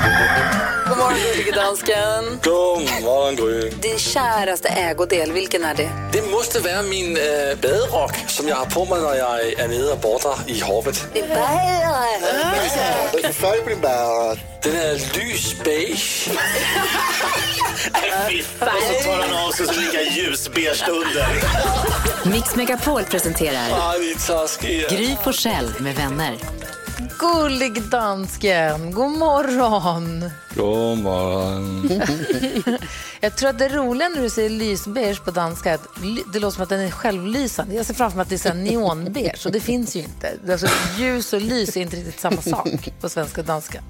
God morgon, Gullige Dansken. God morgon Gry. Din käraste ägodel, vilken är det? Det måste vara min äh, baderock som jag har på mig när jag är nere och badar i havet. Din det för färg på din bära? Den är lysbeige. Fy fan. Och så tar han av sig så lika ljusbeige under. Mix Megapol presenterar Ah. Gry Forssell med vänner. Gullig dansken, god morgon. God morgon. Jag tror att det roliga när du säger lysbeige på danska är att det låter som att den är självlysande. Jag ser framför mig att det är neonbeige och det finns ju inte. Alltså, ljus och lys är inte riktigt samma sak på svenska och danska.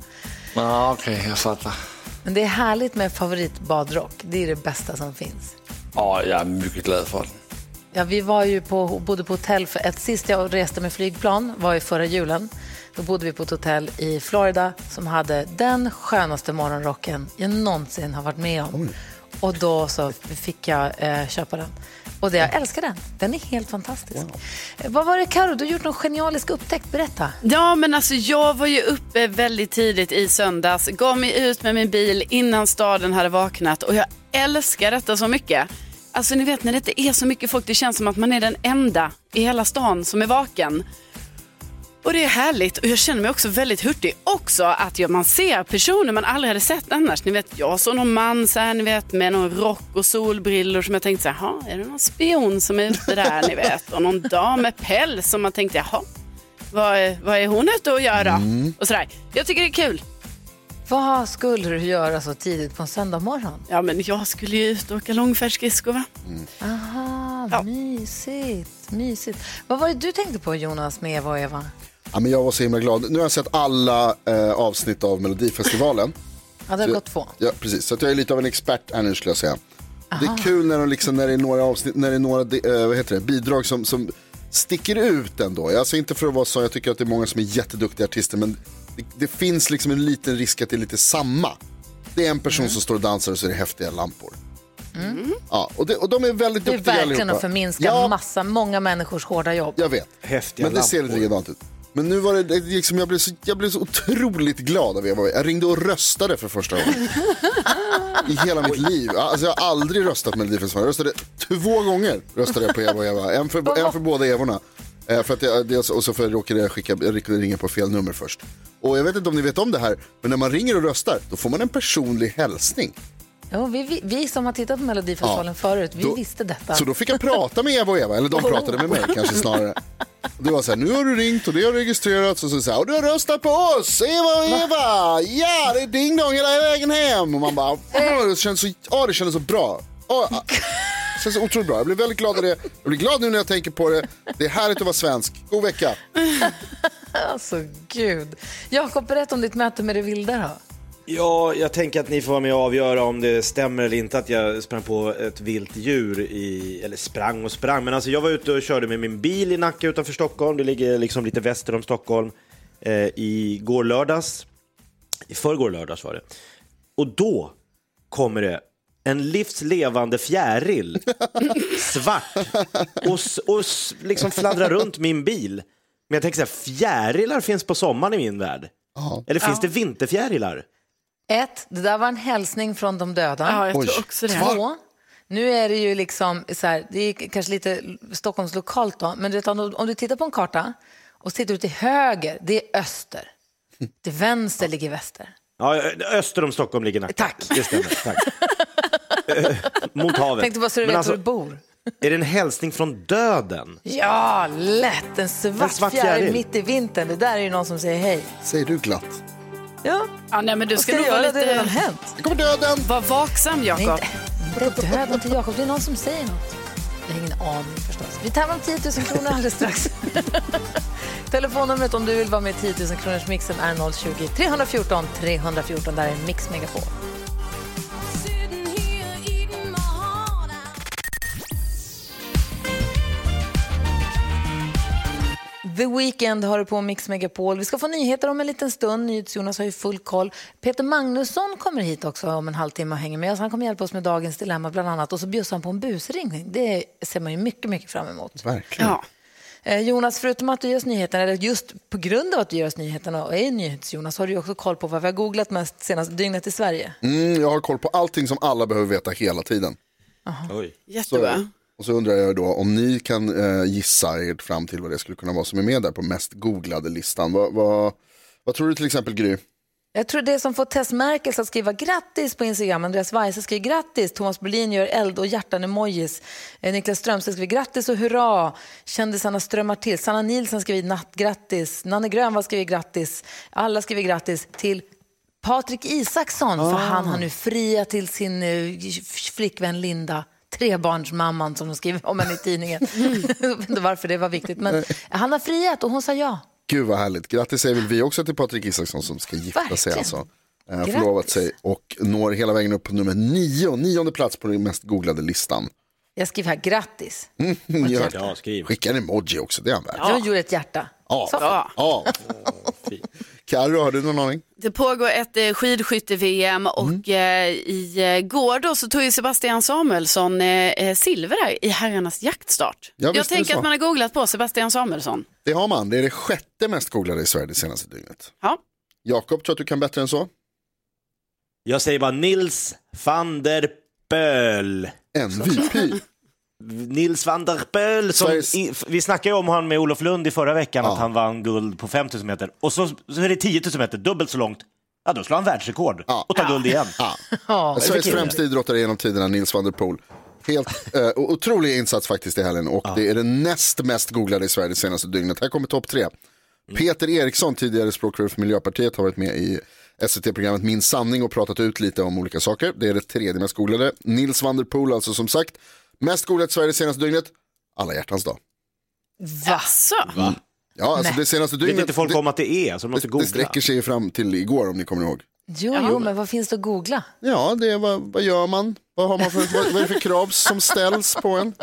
ah, Okej, jag fattar. Men det är härligt med favoritbadrock. Det är det bästa som finns. Ah, jag är mycket glad för den. Ja, vi var ju på, bodde på hotell för ett sist jag reste med flygplan var ju förra julen. Då bodde vi på ett hotell i Florida som hade den skönaste morgonrocken jag någonsin har varit med om. Och då så fick jag eh, köpa den. Och det, jag älskar den. Den är helt fantastisk. Eh, Vad var det Karo? du har gjort någon genialisk upptäckt. Berätta. Ja, men alltså jag var ju uppe väldigt tidigt i söndags, gav mig ut med min bil innan staden hade vaknat och jag älskar detta så mycket. Alltså ni vet när det inte är så mycket folk, det känns som att man är den enda i hela stan som är vaken. Och det är härligt och jag känner mig också väldigt hurtig. Också att man ser personer man aldrig hade sett annars. Ni vet, jag såg någon man så här, ni vet, med någon rock och solbrillor som jag tänkte så här, "Jaha, är det någon spion som är ute där, ni vet. Och någon dam med päls som man tänkte, jaha, vad, är- vad är hon ute och gör då? Och sådär. Jag tycker det är kul. Vad skulle du göra så tidigt på en söndag morgon? Ja, men jag skulle ju ut och åka långfärdsskridskor va? Aha, Ja. mysigt, mysigt. Vad var det du tänkte på Jonas med Eva och Eva? Ja, men jag var så himla glad. Nu har jag sett alla eh, avsnitt av Melodifestivalen. Ja, det har gått två. Ja, precis. Så att jag är lite av en expert här nu skulle jag säga. Det är kul när, de liksom, när det är några avsnitt, när det är några eh, vad heter det, bidrag som, som sticker ut ändå. Alltså inte för att vara så, jag tycker att det är många som är jätteduktiga artister, men det, det finns liksom en liten risk att det är lite samma. Det är en person som står och dansar och så är det häftiga lampor. Ja, och, det, och de är väldigt Det är duktiga verkligen allihopa. att förminska Ja, massa, många människors hårda jobb. jag vet. Häftiga Men det ser lite lampor. likadant ut. Men nu var det, det liksom, jag, blev så, jag blev så otroligt glad av Eva. Jag ringde och röstade för första gången. I hela mitt liv. Alltså, jag har aldrig röstat med Melodifestivalen. Jag röstade två gånger röstade jag på Eva och Eva. En för, en för båda Evorna. Eh, för att jag, dels, och så för jag råkade jag skicka, jag ringa på fel nummer först. Och jag vet inte om ni vet om det här, men när man ringer och röstar, då får man en personlig hälsning. Jo, vi, vi, vi som har tittat på Melodifestivalen Ja, förut, vi då- visste detta. Så då fick jag prata med Eva och Eva, eller de pratade med mig kanske snarare. Det var så här, nu har du ringt och det har registrerats och så så här, och du har röstat på oss, Eva och Eva, ja det är ding dong hela vägen hem. Och man bara, åh, det känns så, åh, det kändes så bra. Åh, ah, det känns otroligt bra, jag blir väldigt glad av det. Jag blir glad nu när jag tänker på det. Det är härligt att vara svensk. God vecka. Alltså gud. Jakob, berätta om ditt möte med det vilda då. Ja, jag tänker att ni får vara med och avgöra om det stämmer eller inte att jag sprang på ett vilt djur i, eller sprang och sprang, men alltså jag var ute och körde med min bil i Nacka utanför Stockholm, det ligger liksom lite väster om Stockholm, eh, i går lördags, i förrgår lördags var det. Och då kommer det en livslevande fjäril, svart, och, och liksom fladdrar runt min bil. Men jag tänker så här, fjärilar finns på sommaren i min värld. Eller finns det vinterfjärilar? Ett, det där var en hälsning från de döda. Ja, jag tror också det. Två, nu är det ju liksom så här, det är kanske lite Stockholms lokalt då, men du vet, om, du- om du tittar på en karta och tittar ut till höger, det är öster. Till vänster ligger väster. Ja, öster om Stockholm ligger Nacka. Tack. Det stämmer. Tack. Eh, Mot havet. Tänkte bara så du Men vet alltså, var du bor. Är det en hälsning från döden? Ja, lätt. En svart, En svart fjäril fjäril. mitt i vintern. Det där är ju någon som säger hej. Säger du glatt. Ja, Ja, nej, men du ska ska nog vara göra? Det har redan lite... hänt. Det kommer döden. Var vaksam, Jakob. inte döden till Jakob. Det är någon som säger något. Jag har ingen aning förstås. Vi tävlar om 10 000 kronor alldeles strax. Telefonnumret om du vill vara med i 10 000 kronors mixen är 020 314 314. Där är Mix Megapol. The Weeknd har du på Mix Megapol. Vi ska få nyheter om en liten stund. NyhetsJonas har ju full koll. Peter Magnusson kommer hit också om en halvtimme och hänger med oss. Han kommer hjälpa oss med dagens dilemma bland annat. Och så bjussar han på en busringning. Det ser man ju mycket, mycket fram emot. Verkligen. Ja. Eh, Jonas, förutom att du ger oss nyheterna, eller just på grund av att du ger oss nyheterna och är NyhetsJonas, har du också koll på vad vi har googlat mest senaste dygnet i Sverige. Mm, jag har koll på allting som alla behöver veta hela tiden. Oj. Jättebra. Och så undrar jag då om ni kan eh, gissa er fram till vad det skulle kunna vara som är med där på mest googlade listan. Vad, vad, vad tror du till exempel Gry? Jag tror det som får Tess Merkels att skriva grattis på Instagram, Andreas Weise skriver grattis, Thomas Brolin gör eld och hjärtan-emojis, eh, Niklas Strömstedt skriver grattis och hurra, kändisarna strömmar till, Sanna Nilsson skriver nattgrattis, Nanne Grönvall skriver grattis, alla skriver grattis till Patrik Isaksson, för han har nu friat till sin eh, flickvän Linda trebarnsmamman som de skriver om henne i tidningen. Jag vet inte varför det var viktigt, men han har friat och hon sa ja. Gud vad härligt. Grattis säger väl vi också till Patrik Isaksson som ska gifta sig Verkligen. alltså. Eh, Grattis. förlovat sig och når hela vägen upp på nummer nio, nionde plats på den mest googlade listan. Jag skriver här grattis. Gör- Ja, skriv. Skicka en emoji också, det är han värd. Jag gjorde ett hjärta. Ja. Så. Ja. Ja. Carro, har du någon aning? Det pågår ett eh, skidskytte-VM och eh, i eh, går då så tog ju Sebastian Samuelsson eh, eh, silver där i herrarnas jaktstart. Ja, Jag tänker att man har googlat på Sebastian Samuelsson. Det har man, det är det sjätte mest googlade i Sverige det senaste dygnet. Ja. Jakob, tror att du kan bättre än så? Jag säger bara Nils van der Böl. MVP. Nils van der Böl. Som Sveriges- i, vi snackade ju om han med Olof Lund i förra veckan, Ja. att han vann guld på 5000 meter. Och så, så är det 10 000 meter, dubbelt så långt. Ja, då slår han världsrekord Ja. och tar guld igen. Ja. Sveriges främsta idrottare genom tiderna, Nils van der Poel. Helt eh, otrolig insats faktiskt i helgen och det är det näst mest googlade i Sverige det senaste dygnet. Här kommer topp tre. Peter Eriksson, tidigare språkrör för Miljöpartiet, har varit med i SVT-programmet Min sanning och pratat ut lite om olika saker. Det är det tredje mest googlade. Nils van der Poel alltså som sagt. Mest googlat i Sverige det senaste dygnet. Alla hjärtans dag. Jaså? Ja, alltså det senaste Vet dygnet. inte folk det, om att det är, så de måste det, det sträcker sig fram till igår om ni kommer ihåg. Jo, jo, men vad finns det att googla? Ja, det är, vad, vad gör man? Vad, har man för, vad, vad är det för krav som ställs på en?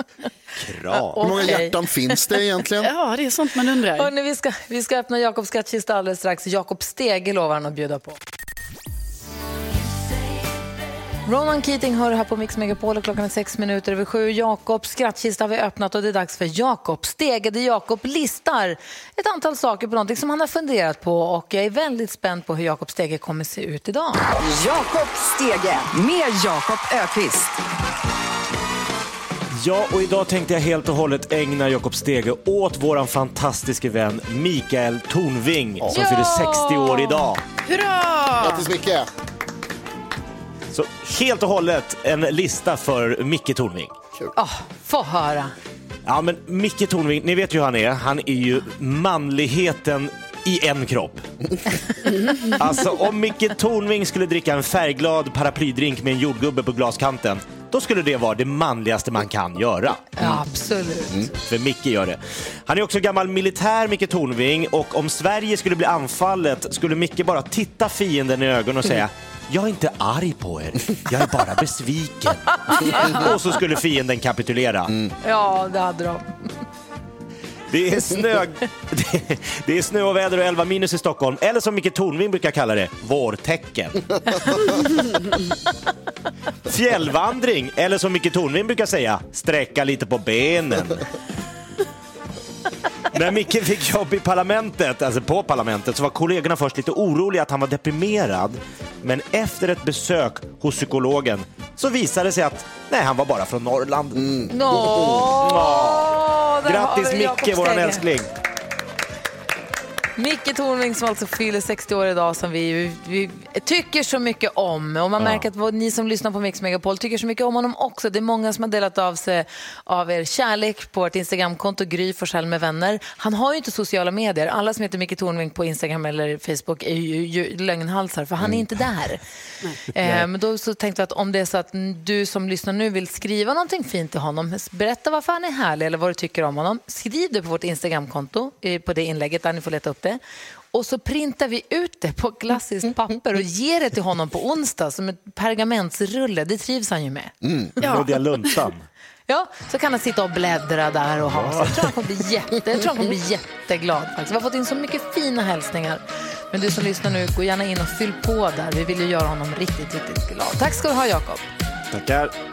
Krav. Hur många hjärtan finns det egentligen? Ja, det är sånt man undrar. Hörrni, vi, ska, vi ska öppna Jakobs skattkista alldeles strax. Jakob Stege lovar han att bjuda på. Ronan Keating hör här på Mix Megapol och klockan är sex minuter över sju. Jakobs skrattkista har vi öppnat och det är dags för Jakob Stege där Jakob listar ett antal saker på någonting som han har funderat på och jag är väldigt spänd på hur Jakob Stege kommer se ut idag. Jakob Stege med Jakob Ökvist. Ja, och idag tänkte jag helt och hållet ägna Jakob Stege åt våran fantastiske vän Mikael Tornving som Ja! fyller 60 år idag. Hurra! Grattis Micke! Så helt och hållet en lista för Micke Tornving. Oh, få höra. Ja, men Micke Tornving, ni vet ju hur han är. Han är ju manligheten i en kropp. Alltså om Micke Tornving skulle dricka en färgglad paraplydrink med en jordgubbe på glaskanten, då skulle det vara det manligaste man kan göra. Ja, absolut. För Micke gör det. Han är också gammal militär, Micke Tornving, och om Sverige skulle bli anfallet skulle Micke bara titta fienden i ögonen och säga jag är inte arg på er, jag är bara besviken. och så skulle fienden kapitulera. Ja, det hade de. Det är, snö, det, det är snö och väder och 11 minus i Stockholm, eller som Micke Tornving brukar kalla det, vårtecken. Fjällvandring, eller som Micke Tornving brukar säga, sträcka lite på benen. När Micke fick jobb i parlamentet, alltså på parlamentet, så var kollegorna först lite oroliga att han var deprimerad. Men efter ett besök hos psykologen så visade det sig att nej, han var bara från Norrland. Nå, där har Grattis Micke, våran älskling. Micke Tornving som alltså fyller 60 år idag som vi, vi tycker så mycket om. Och man märker att vad, ni som lyssnar på Mix Megapol tycker så mycket om honom också. Det är många som har delat av sig av er kärlek på vårt Instagramkonto Gry Forssell med vänner. Han har ju inte sociala medier. Alla som heter Micke Tornving på Instagram eller Facebook är ju, ju lögnhalsar för han är inte där. Eh, men då så tänkte jag att om det är så att du som lyssnar nu vill skriva någonting fint till honom, berätta varför han är härlig eller vad du tycker om honom. Skriv det på vårt Instagramkonto, eh, på det inlägget där ni får leta upp det. Och så printar vi ut det på klassiskt papper och ger det till honom på onsdag som ett pergamentsrulle. Det trivs han ju med. Luddiga luntan. Ja, så kan han sitta och bläddra där och ha sig. Jag tror han kommer bli, jätte, jag tror han kommer bli jätteglad. Faktiskt. Vi har fått in så mycket fina hälsningar. Men du som lyssnar nu, gå gärna in och fyll på där. Vi vill ju göra honom riktigt, riktigt glad. Tack ska du ha, Jakob. Tackar.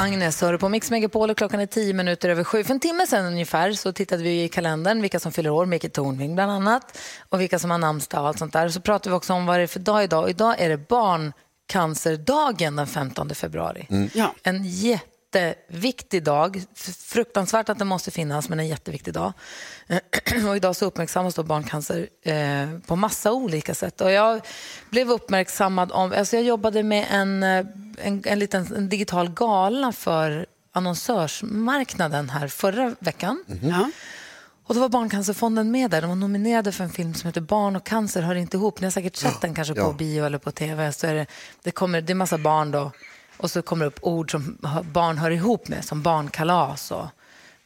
Agnes hör du på Mix Megapol och klockan är tio minuter över sju. För en timme sedan ungefär så tittade vi i kalendern vilka som fyller år, Micke Tornving bland annat, och vilka som har namnsdag och allt sånt där. Så pratade vi också om vad det är för dag idag. Idag är det barncancerdagen den 15 februari. Ja. En jätteviktig dag. Fruktansvärt att den måste finnas, men en jätteviktig dag. Och idag så uppmärksammas då barncancer eh, på massa olika sätt. Och jag blev uppmärksammad om... Alltså jag jobbade med en, eh, en, en liten en digital gala för annonsörsmarknaden här förra veckan. Ja. Och då var Barncancerfonden med där. De var nominerade för en film som heter Barn och cancer hör inte ihop. Ni har säkert sett den kanske på ja. bio eller på tv. Så är det, det, kommer, det är massa barn då. Och så kommer det upp ord som barn hör ihop med. Som barnkalas och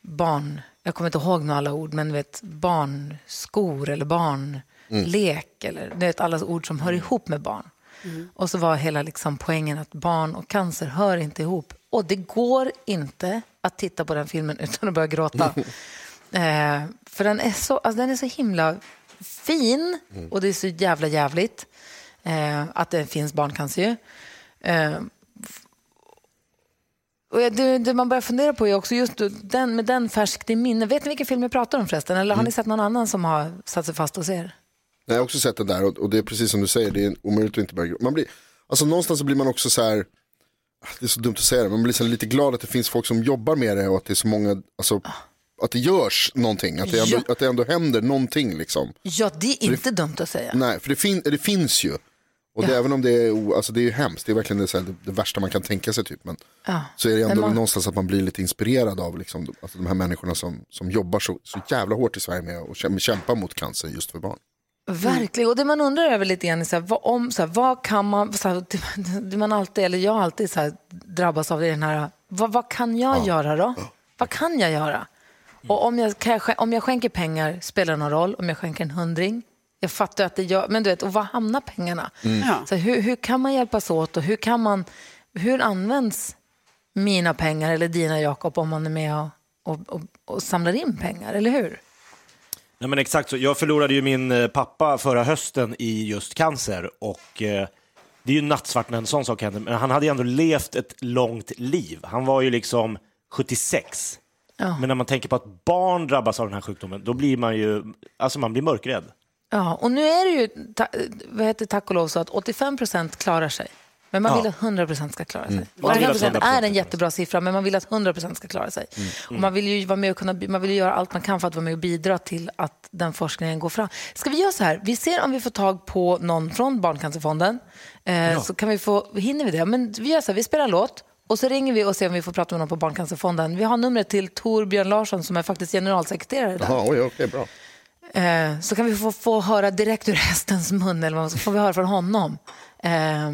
barn... Jag kommer inte ihåg några alla ord, men vet, barnskor eller barnlek. Eller, du vet, alla ord som hör ihop med barn. Och så var hela liksom poängen att barn och cancer hör inte ihop. Och det går inte att titta på den filmen utan att börja gråta. Eh, för den är, så, alltså den är så himla fin och det är så jävla jävligt eh, att det finns barncancer. Eh, och det, det man börjar fundera på är också just den, med den färskt i minne. Vet ni vilken film jag pratar om förresten? Eller har ni sett någon annan som har satt sig fast hos er? Jag har också sett det där och, och det är precis som du säger, det är omöjligt att inte börja man blir, alltså Någonstans så blir man också så här, det är så dumt att säga det, men man blir så lite glad att det finns folk som jobbar med det och att det är så många, alltså, att det görs någonting, att det ändå, Ja. att det ändå händer någonting liksom. Ja, det är inte dumt att säga. Nej, för det, fin, det finns ju. Och det, även om det är, alltså det är ju hemskt, det är verkligen det, så här, det, det värsta man kan tänka sig typ. Men Ja. så är det ändå man- någonstans att man blir lite inspirerad av liksom, alltså de här människorna som, som jobbar så, så jävla hårt i Sverige med att kämpa, mot cancer just för barn. Verkligen. Och det man undrar över lite grann är så här, vad, om, så här, vad kan man, så här, det, man alltid, eller jag alltid så här, drabbas av det den här, vad, vad kan jag göra då? Vad kan jag göra? Och om jag, jag, om jag skänker pengar, spelar det någon roll? Om jag skänker en hundring? Jag fattar att det gör, men du vet, och var hamnar pengarna? Ja. Så hur, hur kan man hjälpas åt och hur kan man, hur används mina pengar eller dina Jakob om man är med och, och, och, och samlar in pengar, eller hur? Nej, men exakt så. Jag förlorade ju min eh, pappa förra hösten i just cancer och eh, det är ju nattsvart när en sån sak händer, men han hade ju ändå levt ett långt liv. Han var ju liksom 76. Ja. Men när man tänker på att barn drabbas av den här sjukdomen, då blir man ju, alltså man blir mörkrädd. Ja, och nu är det ju ta, vad heter, tack och lov så att 85 procent klarar sig. Men man Ja. vill att 100 procent ska klara sig. Att 85 procent 100% är en jättebra siffra, men man vill att 100 procent ska klara sig. Och man vill ju vara med och kunna, man vill göra allt man kan för att vara med och bidra till att den forskningen går fram. Ska vi göra så här? Vi ser om vi får tag på någon från Barncancerfonden. Eh, Så kan vi få, hinner vi det? Men vi gör så här, vi spelar låt. Och så ringer vi och ser om vi får prata med någon på Barncancerfonden. Vi har numret till Torbjörn Larsson som är faktiskt generalsekreterare där. Jaha, oj, okej, bra. Eh, så kan vi få, få höra direkt ur hästens mun, eller vad, så får vi höra från honom. Eh,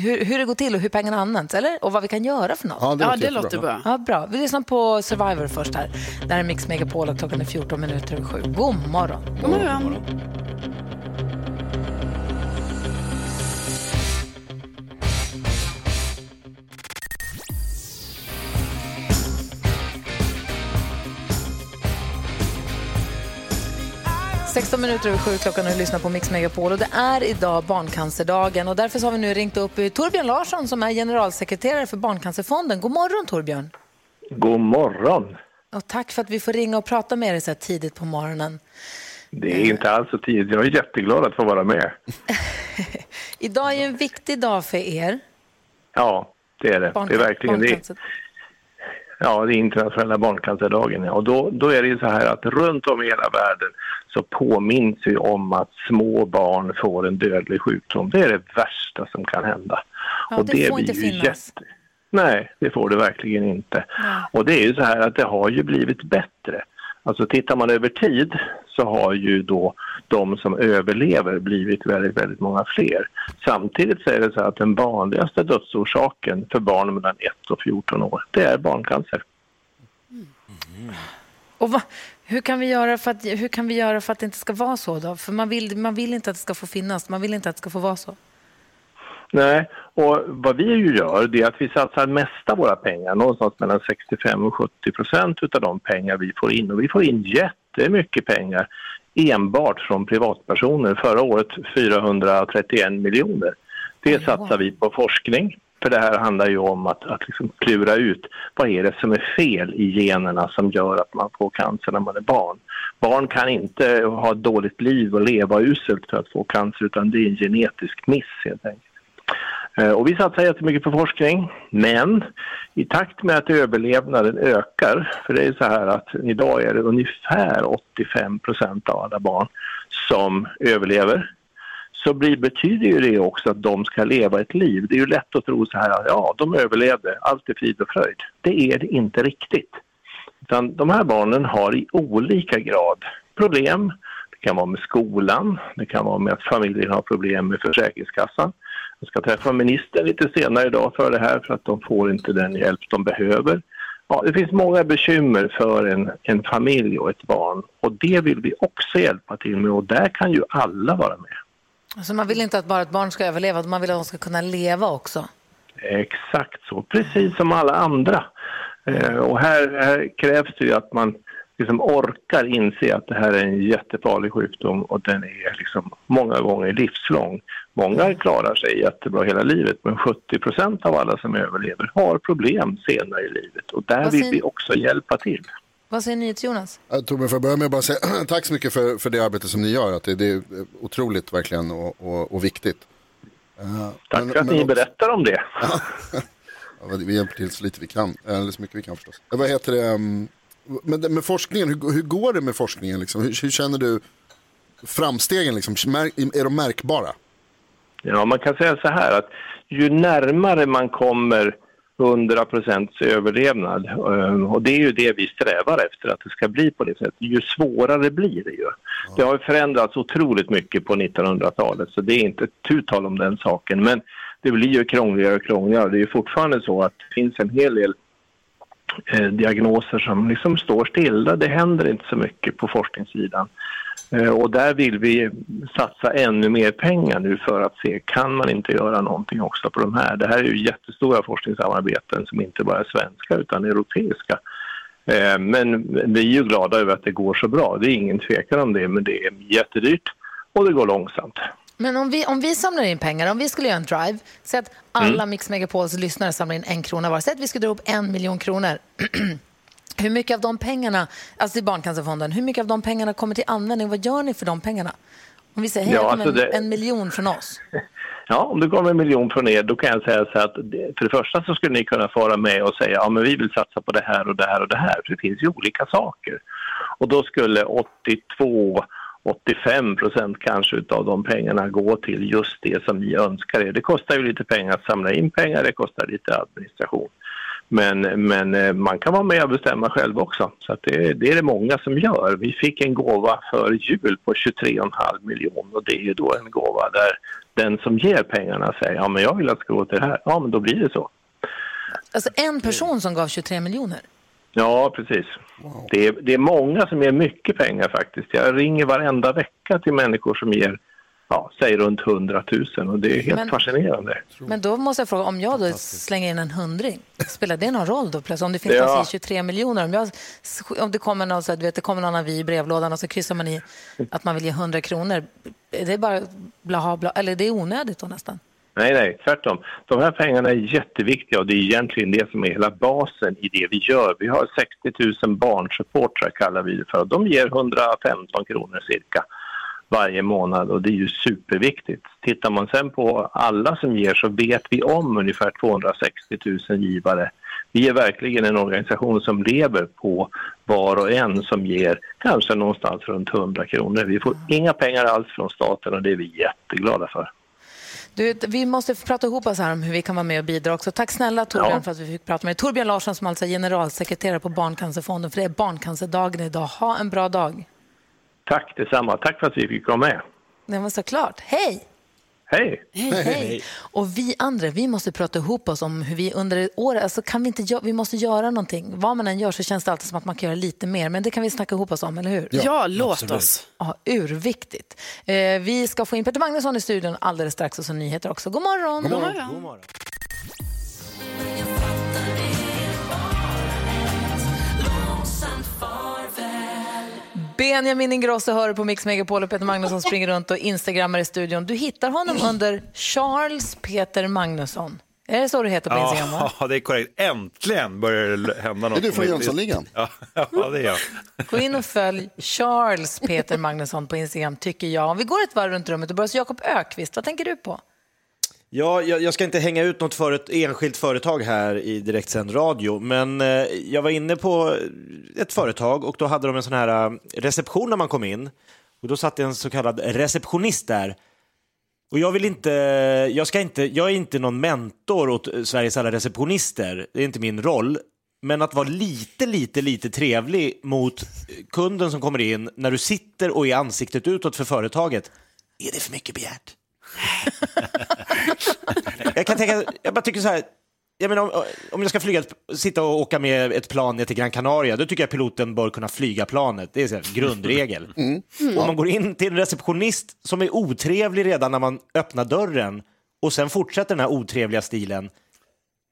hur, hur det går till och hur pengarna används, eller? Och vad vi kan göra för något. Ja, det Ja, låter det låter bra. Ja, bra. Vi lyssnar på Survivor först här. Det här är Mix Megapol och klockan är 14 minuter över sju. God morgon. God morgon. Ja. 16 minuter över sju klockan och lyssnar på Mix Megapol. Och det är idag barncancerdagen och därför har vi nu ringt upp Torbjörn Larsson som är generalsekreterare för Barncancerfonden. God morgon Torbjörn. God morgon. Och tack för att vi får ringa och prata med dig så här tidigt på morgonen. Det är inte alls så tidigt. Jag är jätteglad att få vara med. Idag är en viktig dag för er. Ja, det är det. Det är verkligen det. Ja, det är internationella barncancerdagen. Ja. Och då, då är det ju så här att runt om i hela världen så påminns vi om att små barn får en dödlig sjukdom. Det är det värsta som kan hända. Ja, det får blir inte ju finnas. Nej, det får det verkligen inte. Och det är ju så här att det har ju blivit bättre. Alltså tittar man över tid så har ju då de som överlever blivit väldigt, väldigt många fler. Samtidigt så är det så att den vanligaste dödsorsaken för barn mellan 1 och 14 år, det är barncancer. Och va, Hur kan, vi göra för att, hur kan vi göra för att det inte ska vara så? Då? För man vill, man vill inte att det ska få finnas, man vill inte att det ska få vara så. Nej, och vad vi ju gör det är att vi satsar mesta våra pengar, någonstans mellan 65 och 70 procent utav de pengar vi får in. Och vi får in jättemycket pengar enbart från privatpersoner. Förra året 431 miljoner. Det satsar vi på forskning. För det här handlar ju om att, att liksom klura ut vad är det som är fel i generna som gör att man får cancer när man är barn. Barn kan inte ha ett dåligt liv och leva uselt för att få cancer utan det är en genetisk miss helt enkelt. Eh, och vi satsar jättemycket på forskning, men i takt med att överlevnaden ökar, för det är så här att idag är det ungefär 85 procent av alla barn som överlever, så blir, betyder ju det också att de ska leva ett liv. Det är ju lätt att tro så här, ja, de överlevde, allt är frid och fröjd. Det är det inte riktigt. Utan de här barnen har i olika grad problem. Det kan vara med skolan, det kan vara med att familjen har problem med Försäkringskassan. Jag ska träffa ministern lite senare idag för det här för att de får inte den hjälp de behöver. Ja, det finns många bekymmer för en, en familj och ett barn och det vill vi också hjälpa till med och där kan ju alla vara med. Alltså man vill inte att bara ett barn ska överleva, man vill att de ska kunna leva också. Exakt så, precis som alla andra. Eh, och här, här krävs det ju att man liksom orkar inse att det här är en jättefarlig sjukdom och den är liksom många gånger livslång. Många klarar sig jättebra hela livet men 70 procent av alla som överlever har problem senare i livet och där vill vi också hjälpa till. Vad säger NyhetsJonas? Ja, Torbjörn, får jag börja med att bara säga tack så mycket för, för det arbete som ni gör. Att det, det är otroligt verkligen och, och, och viktigt. Eh, Tack men- för att men ni också- berättar om det. Ja, vi hjälper till så lite vi kan, eller så mycket vi kan förstås. Eh, Vad heter det, um, men med forskningen, hur, hur går det med forskningen? Liksom? Hur, hur känner du framstegen? Liksom? Är de märkbara? Ja, man kan säga så här att ju närmare man kommer 100 procents överlevnad, eh, och det är ju det vi strävar efter att det ska bli på det sättet, ju svårare blir det ju. Det har ju förändrats otroligt mycket på 1900-talet så det är inte tu tal om den saken. Men det blir ju krångligare och krångligare. Det är ju fortfarande så att det finns en hel del eh, diagnoser som liksom står stilla. Det händer inte så mycket på forskningssidan. Eh, Och där vill vi satsa ännu mer pengar nu för att se, kan man inte göra någonting också på de här? Det här är ju jättestora forskningssamarbeten som inte bara är svenska utan europeiska. Eh, Men vi är ju glada över att det går så bra, det är ingen tvekan om det, men det är jättedyrt och det går långsamt. Men om vi, om vi samlar in pengar, om vi skulle göra en drive, så att alla Mix Megapols lyssnare samlar in en krona var, säg att vi skulle dra upp en miljon kronor. hur mycket av de pengarna, alltså till Barncancerfonden, hur mycket av de pengarna kommer till användning? Vad gör ni för de pengarna? Om vi säger, hej, Ja, alltså en, det- en miljon från oss. Ja, om det kommer en miljon från er, då kan jag säga så att för det första så skulle ni kunna fara med och säga ja men vi vill satsa på det här och det här och det här, för det finns ju olika saker. Och då skulle 82 85 procent kanske utav de pengarna går till just det som ni önskar er. Det kostar ju lite pengar att samla in pengar, det kostar lite administration. Men, men eh, man kan vara med och bestämma själv också. Så att det, det är det många som gör. Vi fick en gåva för jul på 23,5 miljoner och det är ju då en gåva där den som ger pengarna säger ja men jag vill att det ska gå till det här. Ja men då blir det så. Alltså en person som gav 23 miljoner. Ja, precis. Det, är, det är många som ger mycket pengar faktiskt. Jag ringer varenda vecka till människor som ger, ja, säg runt 100 000 och det är helt Men- fascinerande. Men då måste jag fråga, om jag då slänger in en hundring, spelar det någon roll då plötsligt? Om det finns Ja. alltså 23 miljoner, om, jag, om det kommer någon, så att, du vet, det kommer någon avi i brevlådan och så kryssar man i att man vill ge 100 kronor, är det bara blaha bla, eller det är onödigt då nästan? Nej, nej, tvärtom. De här pengarna är jätteviktiga och det är egentligen det som är hela basen i det vi gör. Vi har 60 000 barnsupportrar kallar vi det för. De ger 115 kronor cirka varje månad och det är ju superviktigt. Tittar man sen på alla som ger så vet vi om ungefär 260 000 givare. Vi är verkligen en organisation som lever på var och en som ger kanske någonstans runt 100 kronor. Vi får inga pengar alls från staten och det är vi jätteglada för. Du, vi måste prata ihop oss här om hur vi kan vara med och bidra också. Tack snälla Torbjörn Ja. för att vi fick prata med dig. Torbjörn Larsson som alltså är generalsekreterare på Barncancerfonden, för det är barncancerdagen idag. Ha en bra dag. Tack detsamma. Tack för att vi fick komma med. Det var såklart. Hej! Hej! Hej. Och vi andra, vi måste prata ihop oss om hur vi under året, alltså kan vi inte, vi måste göra någonting. Vad man än gör så känns det alltid som att man kan göra lite mer, men det kan vi snacka ihop oss om, eller hur? Ja, låt oss. Ja, urviktigt. Eh, vi ska få in Peter Magnusson i studion alldeles strax och så nyheter också. God morgon! God morgon. God morgon. Benjamin Ingrosso hör på Mix Megapol och Peter Magnusson springer runt och instagrammar i studion. Du hittar honom under Charles Peter Magnusson. Är det så du heter på Instagram? Va? Ja, det är korrekt. Äntligen börjar det hända något. Är du från Jönssonligan? Ja, ja, det är jag. Gå in och följ Charles Peter Magnusson på Instagram, tycker jag. Om vi går ett varv runt rummet och börjar hos Jakob Ökvist, vad tänker du på? Ja, jag, jag ska inte hänga ut något för ett enskilt företag här i direktsänd radio, men eh, jag var inne på ett företag och då hade de en sån här eh, reception när man kom in. Och då satt en så kallad receptionist där. Och jag vill inte, jag ska inte, jag är inte någon mentor åt eh, Sveriges alla receptionister, det är inte min roll. Men att vara lite, lite, lite trevlig mot eh, kunden som kommer in när du sitter och är ansiktet utåt för företaget. Är det för mycket begärt? jag kan tänka, jag bara tycker så här, jag menar, om, om jag ska flyga, sitta och åka med ett plan ner till Gran Canaria, då tycker jag piloten bör kunna flyga planet. Det är så här, grundregel. Om man går in till en receptionist som är otrevlig redan när man öppnar dörren och sen fortsätter den här otrevliga stilen.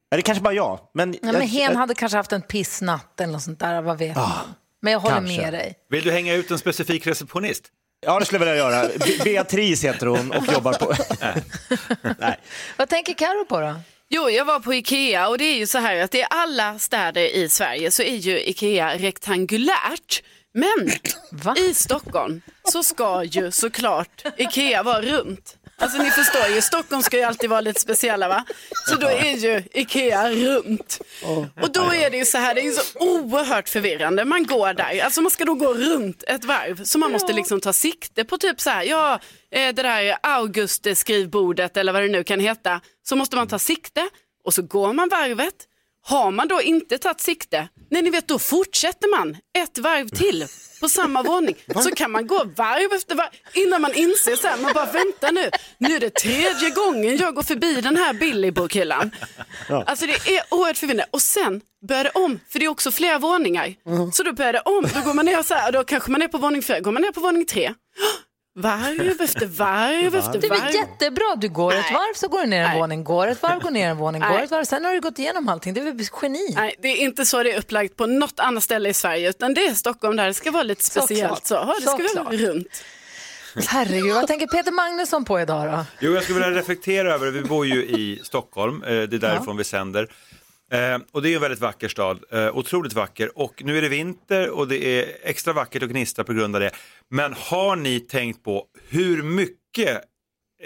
Ja, det kanske bara jag, men... Nej, jag, men hen jag, hade kanske haft en pissnatt eller något sånt där, vad vet man? Men jag håller kanske. med dig. Vill du hänga ut en specifik receptionist? Ja, det skulle jag vilja göra. Be- Beatrice heter hon och jobbar på... Nej. Vad tänker Karo på då? Jo, jag var på Ikea och det är ju så här att i alla städer i Sverige så är ju Ikea rektangulärt. Men Va? i Stockholm så ska ju såklart Ikea vara runt. Alltså ni förstår ju, Stockholm ska ju alltid vara lite speciella va? Så då är ju Ikea runt. Och då är det ju så här, det är ju så oerhört förvirrande. Man går där, alltså man ska då gå runt ett varv. Så man måste liksom ta sikte på typ så här, ja eh, det där August-skrivbordet eller vad det nu kan heta. Så måste man ta sikte och så går man varvet. Har man då inte tagit sikte, nej ni vet då fortsätter man ett varv till på samma våning. Så kan man gå varv efter varv innan man inser så här, man bara vänta nu, nu är det tredje gången jag går förbi den här Billy-bokhyllan. Alltså det är oerhört förvirrande. Och sen börjar det om, för det är också flera våningar. Så då börjar det om, då går man ner så här, då kanske man är på våning fyra, går man ner på våning tre. Varv efter varv efter Det är väl varv. jättebra, du går ett varv så går du ner en Nej. våning, går ett varv, går ner en våning, går ett varv, sen har du gått igenom allting. Det är väl geni? Nej, det är inte så det är upplagt på något annat ställe i Sverige, utan det är Stockholm där det ska vara lite speciellt. Så, ja, det ska vara runt. Herregud, vad tänker Peter Magnusson på idag då? Jo, jag skulle vilja reflektera över, vi bor ju i Stockholm, eh, det är därifrån vi sänder. Eh, och det är en väldigt vacker stad, eh, otroligt vacker. Och nu är det vinter och det är extra vackert och gnistrar på grund av det. Men har ni tänkt på hur mycket,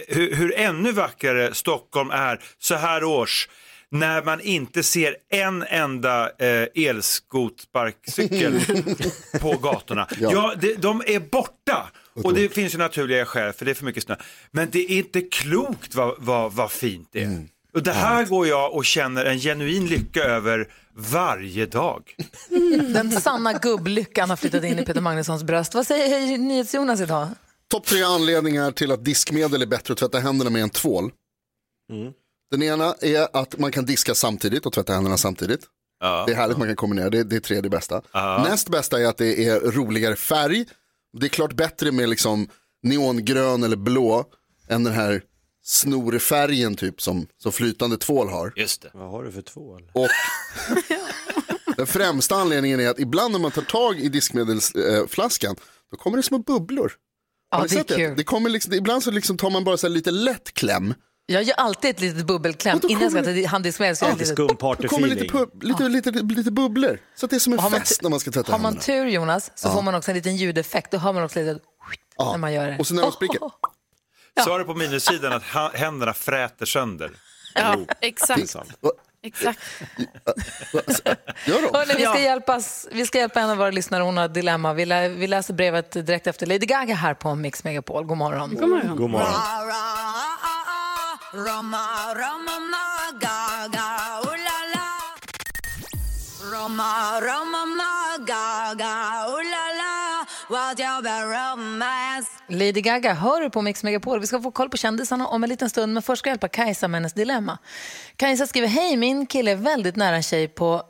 hur, hur ännu vackrare Stockholm är så här års? När man inte ser en enda eh, elskotsparkcykel på gatorna. Ja, det, de är borta. Och det finns ju naturliga skäl för det är för mycket snö. Men det är inte klokt vad, vad, vad fint det är. Och det här går jag och känner en genuin lycka över varje dag. Den sanna gubblyckan har flyttat in i Peter Magnussons bröst. Vad säger NyhetsJonas idag? Topp tre anledningar till att diskmedel är bättre att tvätta händerna med än tvål. Den ena är att man kan diska samtidigt och tvätta händerna samtidigt. Det är härligt man kan kombinera, det, det är tredje bästa. Näst bästa är att det är roligare färg. Det är klart bättre med liksom neongrön eller blå än den här snorfärgen typ som, som flytande tvål har. Just det. Vad har du för tvål? Och den främsta anledningen är att ibland när man tar tag i diskmedelsflaskan då kommer det små bubblor. Har Ja, ni det är sett kul. Det kommer liksom, ibland så liksom tar man bara så här lite lätt kläm. Jag gör alltid ett litet bubbelkläm Och då innan jag ska kommer- ta handdiskmedel. så gör jag ett Det kommer lite, skumpartyfeeling. pub, lite, lite, lite, bubblor. Så att det är som en Har man fest tu- när man ska tvätta Har man händerna. tur Jonas så får man också en liten ljudeffekt. Då hör man också lite Ja. när man gör det. Och så när de spricker. Svaret på minussidan att händerna fräter sönder. Ja, exakt. Exakt. Hörrni, vi, ska Ja. hjälpas, vi ska hjälpa en av våra lyssnare, hon har ett dilemma. Vi, lä, vi läser brevet direkt efter Lady Gaga här på Mix Megapol. God morgon. God morgon. God morgon. Lady Gaga hör du på Mix Megapol. Vi ska få koll på kändisarna om en liten stund, men först ska jag hjälpa Kajsa med hennes dilemma. Kajsa skriver, hej min kille är väldigt nära en tjej på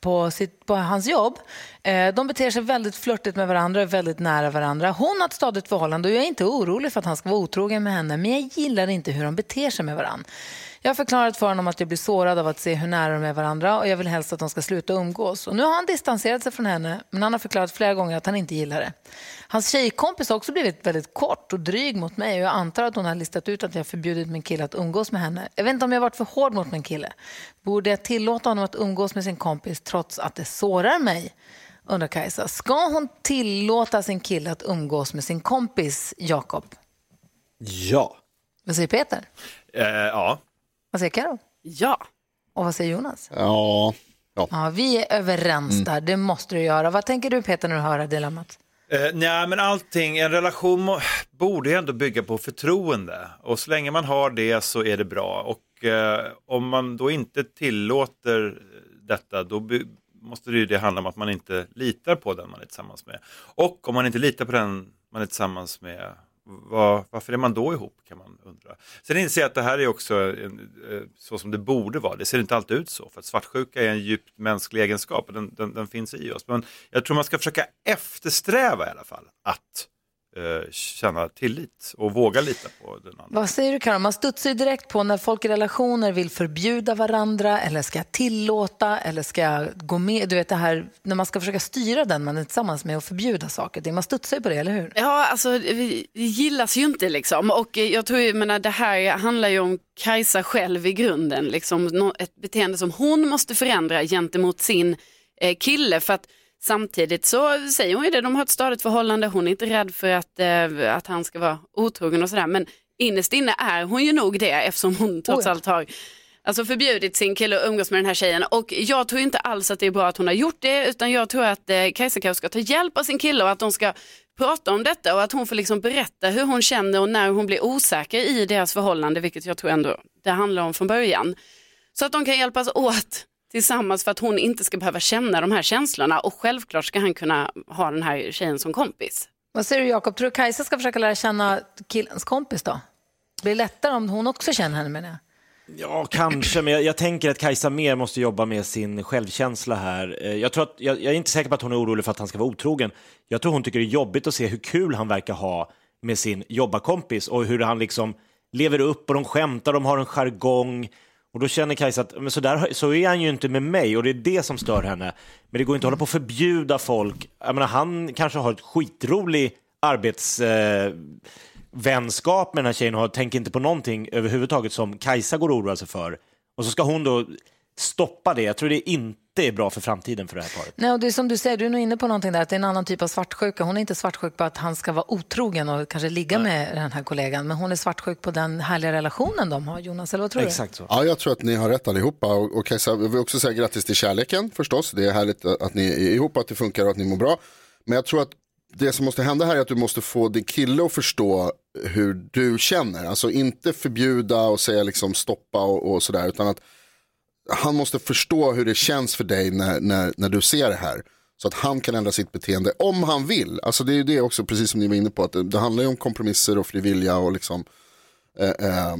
på, sitt, på hans jobb. Eh, de beter sig väldigt flörtigt med varandra och är väldigt nära varandra. Hon har ett stadigt förhållande och jag är inte orolig för att han ska vara otrogen med henne men jag gillar inte hur de beter sig med varandra. Jag har förklarat för honom att jag blir sårad av att se hur nära de är varandra och jag vill helst att de ska sluta umgås. Och nu har han distanserat sig från henne men han har förklarat flera gånger att han inte gillar det. Hans tjejkompis har också blivit väldigt kort och dryg mot mig och jag antar att hon har listat ut att jag förbjudit min kille att umgås med henne. Jag vet inte om jag varit för hård mot min kille. Borde jag tillåta honom att umgås med sin kompis trots att det sårar mig? Undrar Kajsa. Ska hon tillåta sin kille att umgås med sin kompis Jakob? Ja. Vad säger Peter? Eh, ja. Vad säger Karo? Ja. Och vad säger Jonas? Ja. ja. Ja, vi är överens där, det måste du göra. Vad tänker du Peter när du hör det dilemmat? Eh, nej, men allting, en relation borde ju ändå bygga på förtroende. Och så länge man har det så är det bra. Och eh, om man då inte tillåter detta, då måste det ju det handla om att man inte litar på den man är tillsammans med. Och om man inte litar på den man är tillsammans med, var, varför är man då ihop kan man undra. Sen inser jag att det här är också en, eh, så som det borde vara. Det ser inte alltid ut så. För att svartsjuka är en djupt mänsklig egenskap och den, den, den finns i oss. Men jag tror man ska försöka eftersträva i alla fall att eh, känna tillit och våga lita på den andra. Vad säger du Karin? Man studsar ju direkt på när folk i relationer vill förbjuda varandra eller ska jag tillåta eller ska jag gå med? Du vet det här när man ska försöka styra den man är tillsammans med och förbjuda saker. Man studsar ju på det, eller hur? Ja, alltså vi gillas ju inte liksom. Och eh, jag tror ju, menar, det här handlar ju om Kajsa själv i grunden. Liksom, ett beteende som hon måste förändra gentemot sin eh, kille. För att samtidigt så säger hon ju det, de har ett stadigt förhållande, hon är inte rädd för att, eh, att han ska vara otrogen och sådär. Men innerst inne är hon ju nog det eftersom hon trots Oh ja. allt har Alltså förbjudit sin kille att umgås med den här tjejen och jag tror inte alls att det är bra att hon har gjort det utan jag tror att eh, Kajsa kanske ska ta hjälp av sin kille och att de ska prata om detta och att hon får liksom berätta hur hon känner och när hon blir osäker i deras förhållande vilket jag tror ändå det handlar om från början. Så att de kan hjälpas åt tillsammans för att hon inte ska behöva känna de här känslorna och självklart ska han kunna ha den här tjejen som kompis. Vad säger du Jakob? Tror du Kajsa ska försöka lära känna killens kompis då? Blir det lättare om hon också känner henne menar jag? Ja, kanske, men jag, jag tänker att Kajsa mer måste jobba med sin självkänsla här. Eh, Jag, tror att, jag, jag är inte säker på att hon är orolig för att han ska vara otrogen. Jag tror hon tycker det är jobbigt att se hur kul han verkar ha med sin jobbarkompis och hur han liksom lever upp och de skämtar, de har en jargong. Och då känner Kajsa att men så, där, så är han ju inte med mig och det är det som stör henne. Men det går inte att hålla på och förbjuda folk. Jag menar, han kanske har ett skitrolig arbets... Eh, vänskap med den här tjejen och tänker inte på någonting överhuvudtaget som Kajsa går och oroar sig för. Och så ska hon då stoppa det. Jag tror det inte är bra för framtiden för det här paret. Nej, och det är som du säger, du är nog inne på någonting där, att det är en annan typ av svartsjuka. Hon är inte svartsjuk på att han ska vara otrogen och kanske ligga med den här kollegan, men hon är svartsjuk på den härliga relationen de har, Jonas, eller vad tror Exakt så. Ja, jag tror att ni har rätt allihopa. Och, och Kajsa, jag vill också säga grattis till kärleken förstås. Det är härligt att ni är ihop, att det funkar och att ni mår bra. Men jag tror att det som måste hända här är att du måste få din kille att förstå hur du känner. Alltså inte förbjuda och säga liksom stoppa och, och sådär. Utan att han måste förstå hur det känns för dig när, när, när du ser det här. Så att han kan ändra sitt beteende om han vill. Alltså det är ju det också, precis som ni var inne på, att det, det handlar ju om kompromisser och frivilliga och liksom, eh, eh,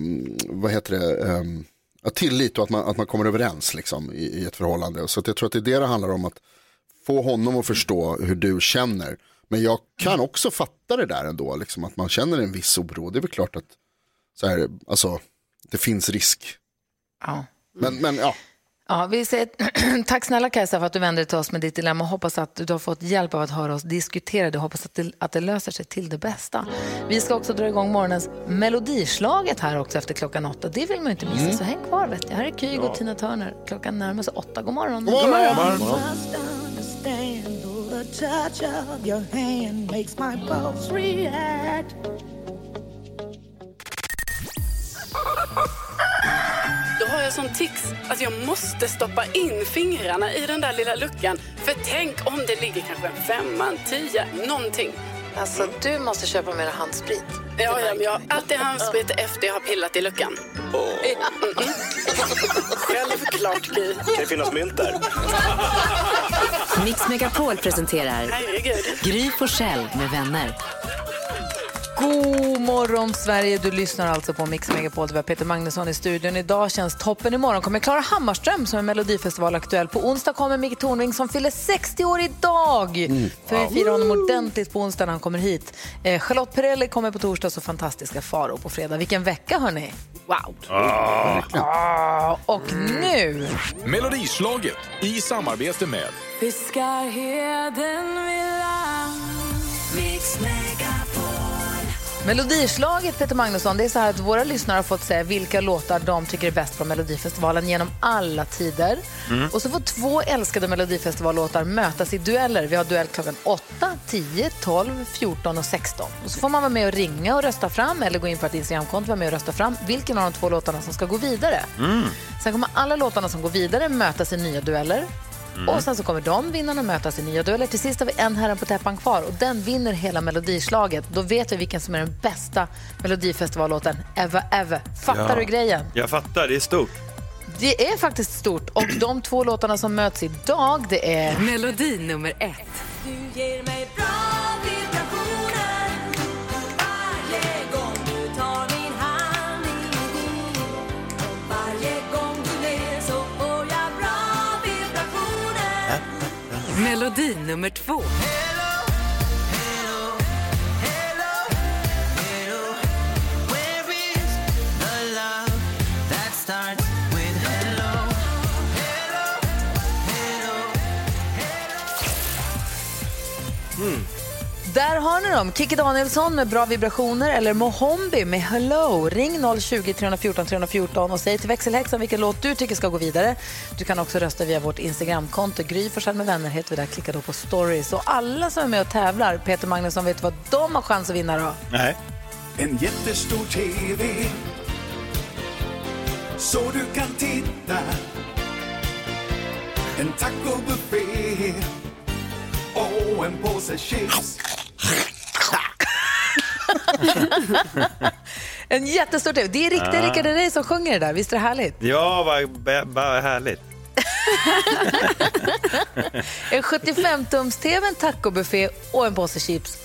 vad heter det, eh, tillit och att man, att man kommer överens liksom, i, i ett förhållande. Så att jag tror att det är det det handlar om, att få honom att förstå hur du känner. Men jag kan också fatta det där ändå, liksom, att man känner en viss oro. Det är väl klart att så här, alltså, det finns risk. Ja. Men, men ja, Ja, vi säger tack snälla Kajsa för att du vände dig till oss med ditt dilemma. Hoppas att du har fått hjälp av att höra oss diskutera det. Hoppas att det, att det löser sig till det bästa. Vi ska också dra igång morgonens melodislaget här också efter klockan åtta. Det vill man ju inte missa, så häng kvar. Vet jag. Här är Kygo och Tina Turner. Klockan närmar sig åtta. God morgon. God morgon. God morgon. Då har jag sån tics att jag måste stoppa in fingrarna i den där lilla luckan. För tänk om det ligger kanske en femma, en tia, någonting. Alltså, du måste köpa mer handsprit. Ja, ja, men jag har alltid handsprit efter jag har pillat i luckan. Mm, mm. Självklart, Gry. Kan det finnas mynt där? Mix Megapol presenterar Herregud. Gry Forssell med vänner. God morgon Sverige, du lyssnar alltså på Mix Megapol. Det var Peter Magnusson i studion. Idag känns toppen. Imorgon kommer Klara Hammarström som är Melodifestivalaktuell. På onsdag kommer Micke Tornving som fyller 60 år idag. För vi firar honom ordentligt på onsdag när han kommer hit. Eh, Charlotte Perrelli kommer på torsdag så fantastiska Faro på fredag. Vilken vecka hörni! Wow! Ah, och nu... Melodislaget i samarbete med Fiskarheden Melodislaget, Peter Magnusson, det är så här att våra lyssnare har fått säga vilka låtar de tycker är bäst från Melodifestivalen genom alla tider. Och så får två älskade Melodifestivallåtar mötas i dueller. Vi har duell klockan 8, 10, 12, 14 och 16. Och så får man vara med och ringa och rösta fram eller gå in på ett Instagramkonto och vara med och rösta fram vilken av de två låtarna som ska gå vidare. Sen kommer alla låtarna som går vidare mötas i nya dueller. Och sen så kommer de vinnarna mötas i nya dueller. Till sist har vi en herren på täppan kvar och den vinner hela melodislaget. Då vet vi vilken som är den bästa melodifestivallåten ever, ever. Fattar Ja. du grejen? Jag fattar, det är stort. Det är faktiskt stort och de två låtarna som möts idag det är... Melodi nummer ett. Du ger mig bra Melodi nummer två. Där har ni dem. Kikki Danielsson med Bra vibrationer eller Mohombi med Hello. Ring 020 314 314 och säg till växelhäxan vilken låt du tycker ska gå vidare. Du kan också rösta via vårt Instagramkonto. Gry Forssell med vänner heter vi där. Klicka då på stories. Och alla som är med och tävlar, Peter Magnusson, vet du vad de har chans att vinna då? Nej. En jättestor TV så du kan titta. En tacobuffé och en påse chips. En jättestor TV. Det är riktigt Ja. Rickard Herrey som sjunger det där. Visst är det härligt? Ja, vad, vad härligt. En 75-tums-TV, en tacobuffé och en påse chips.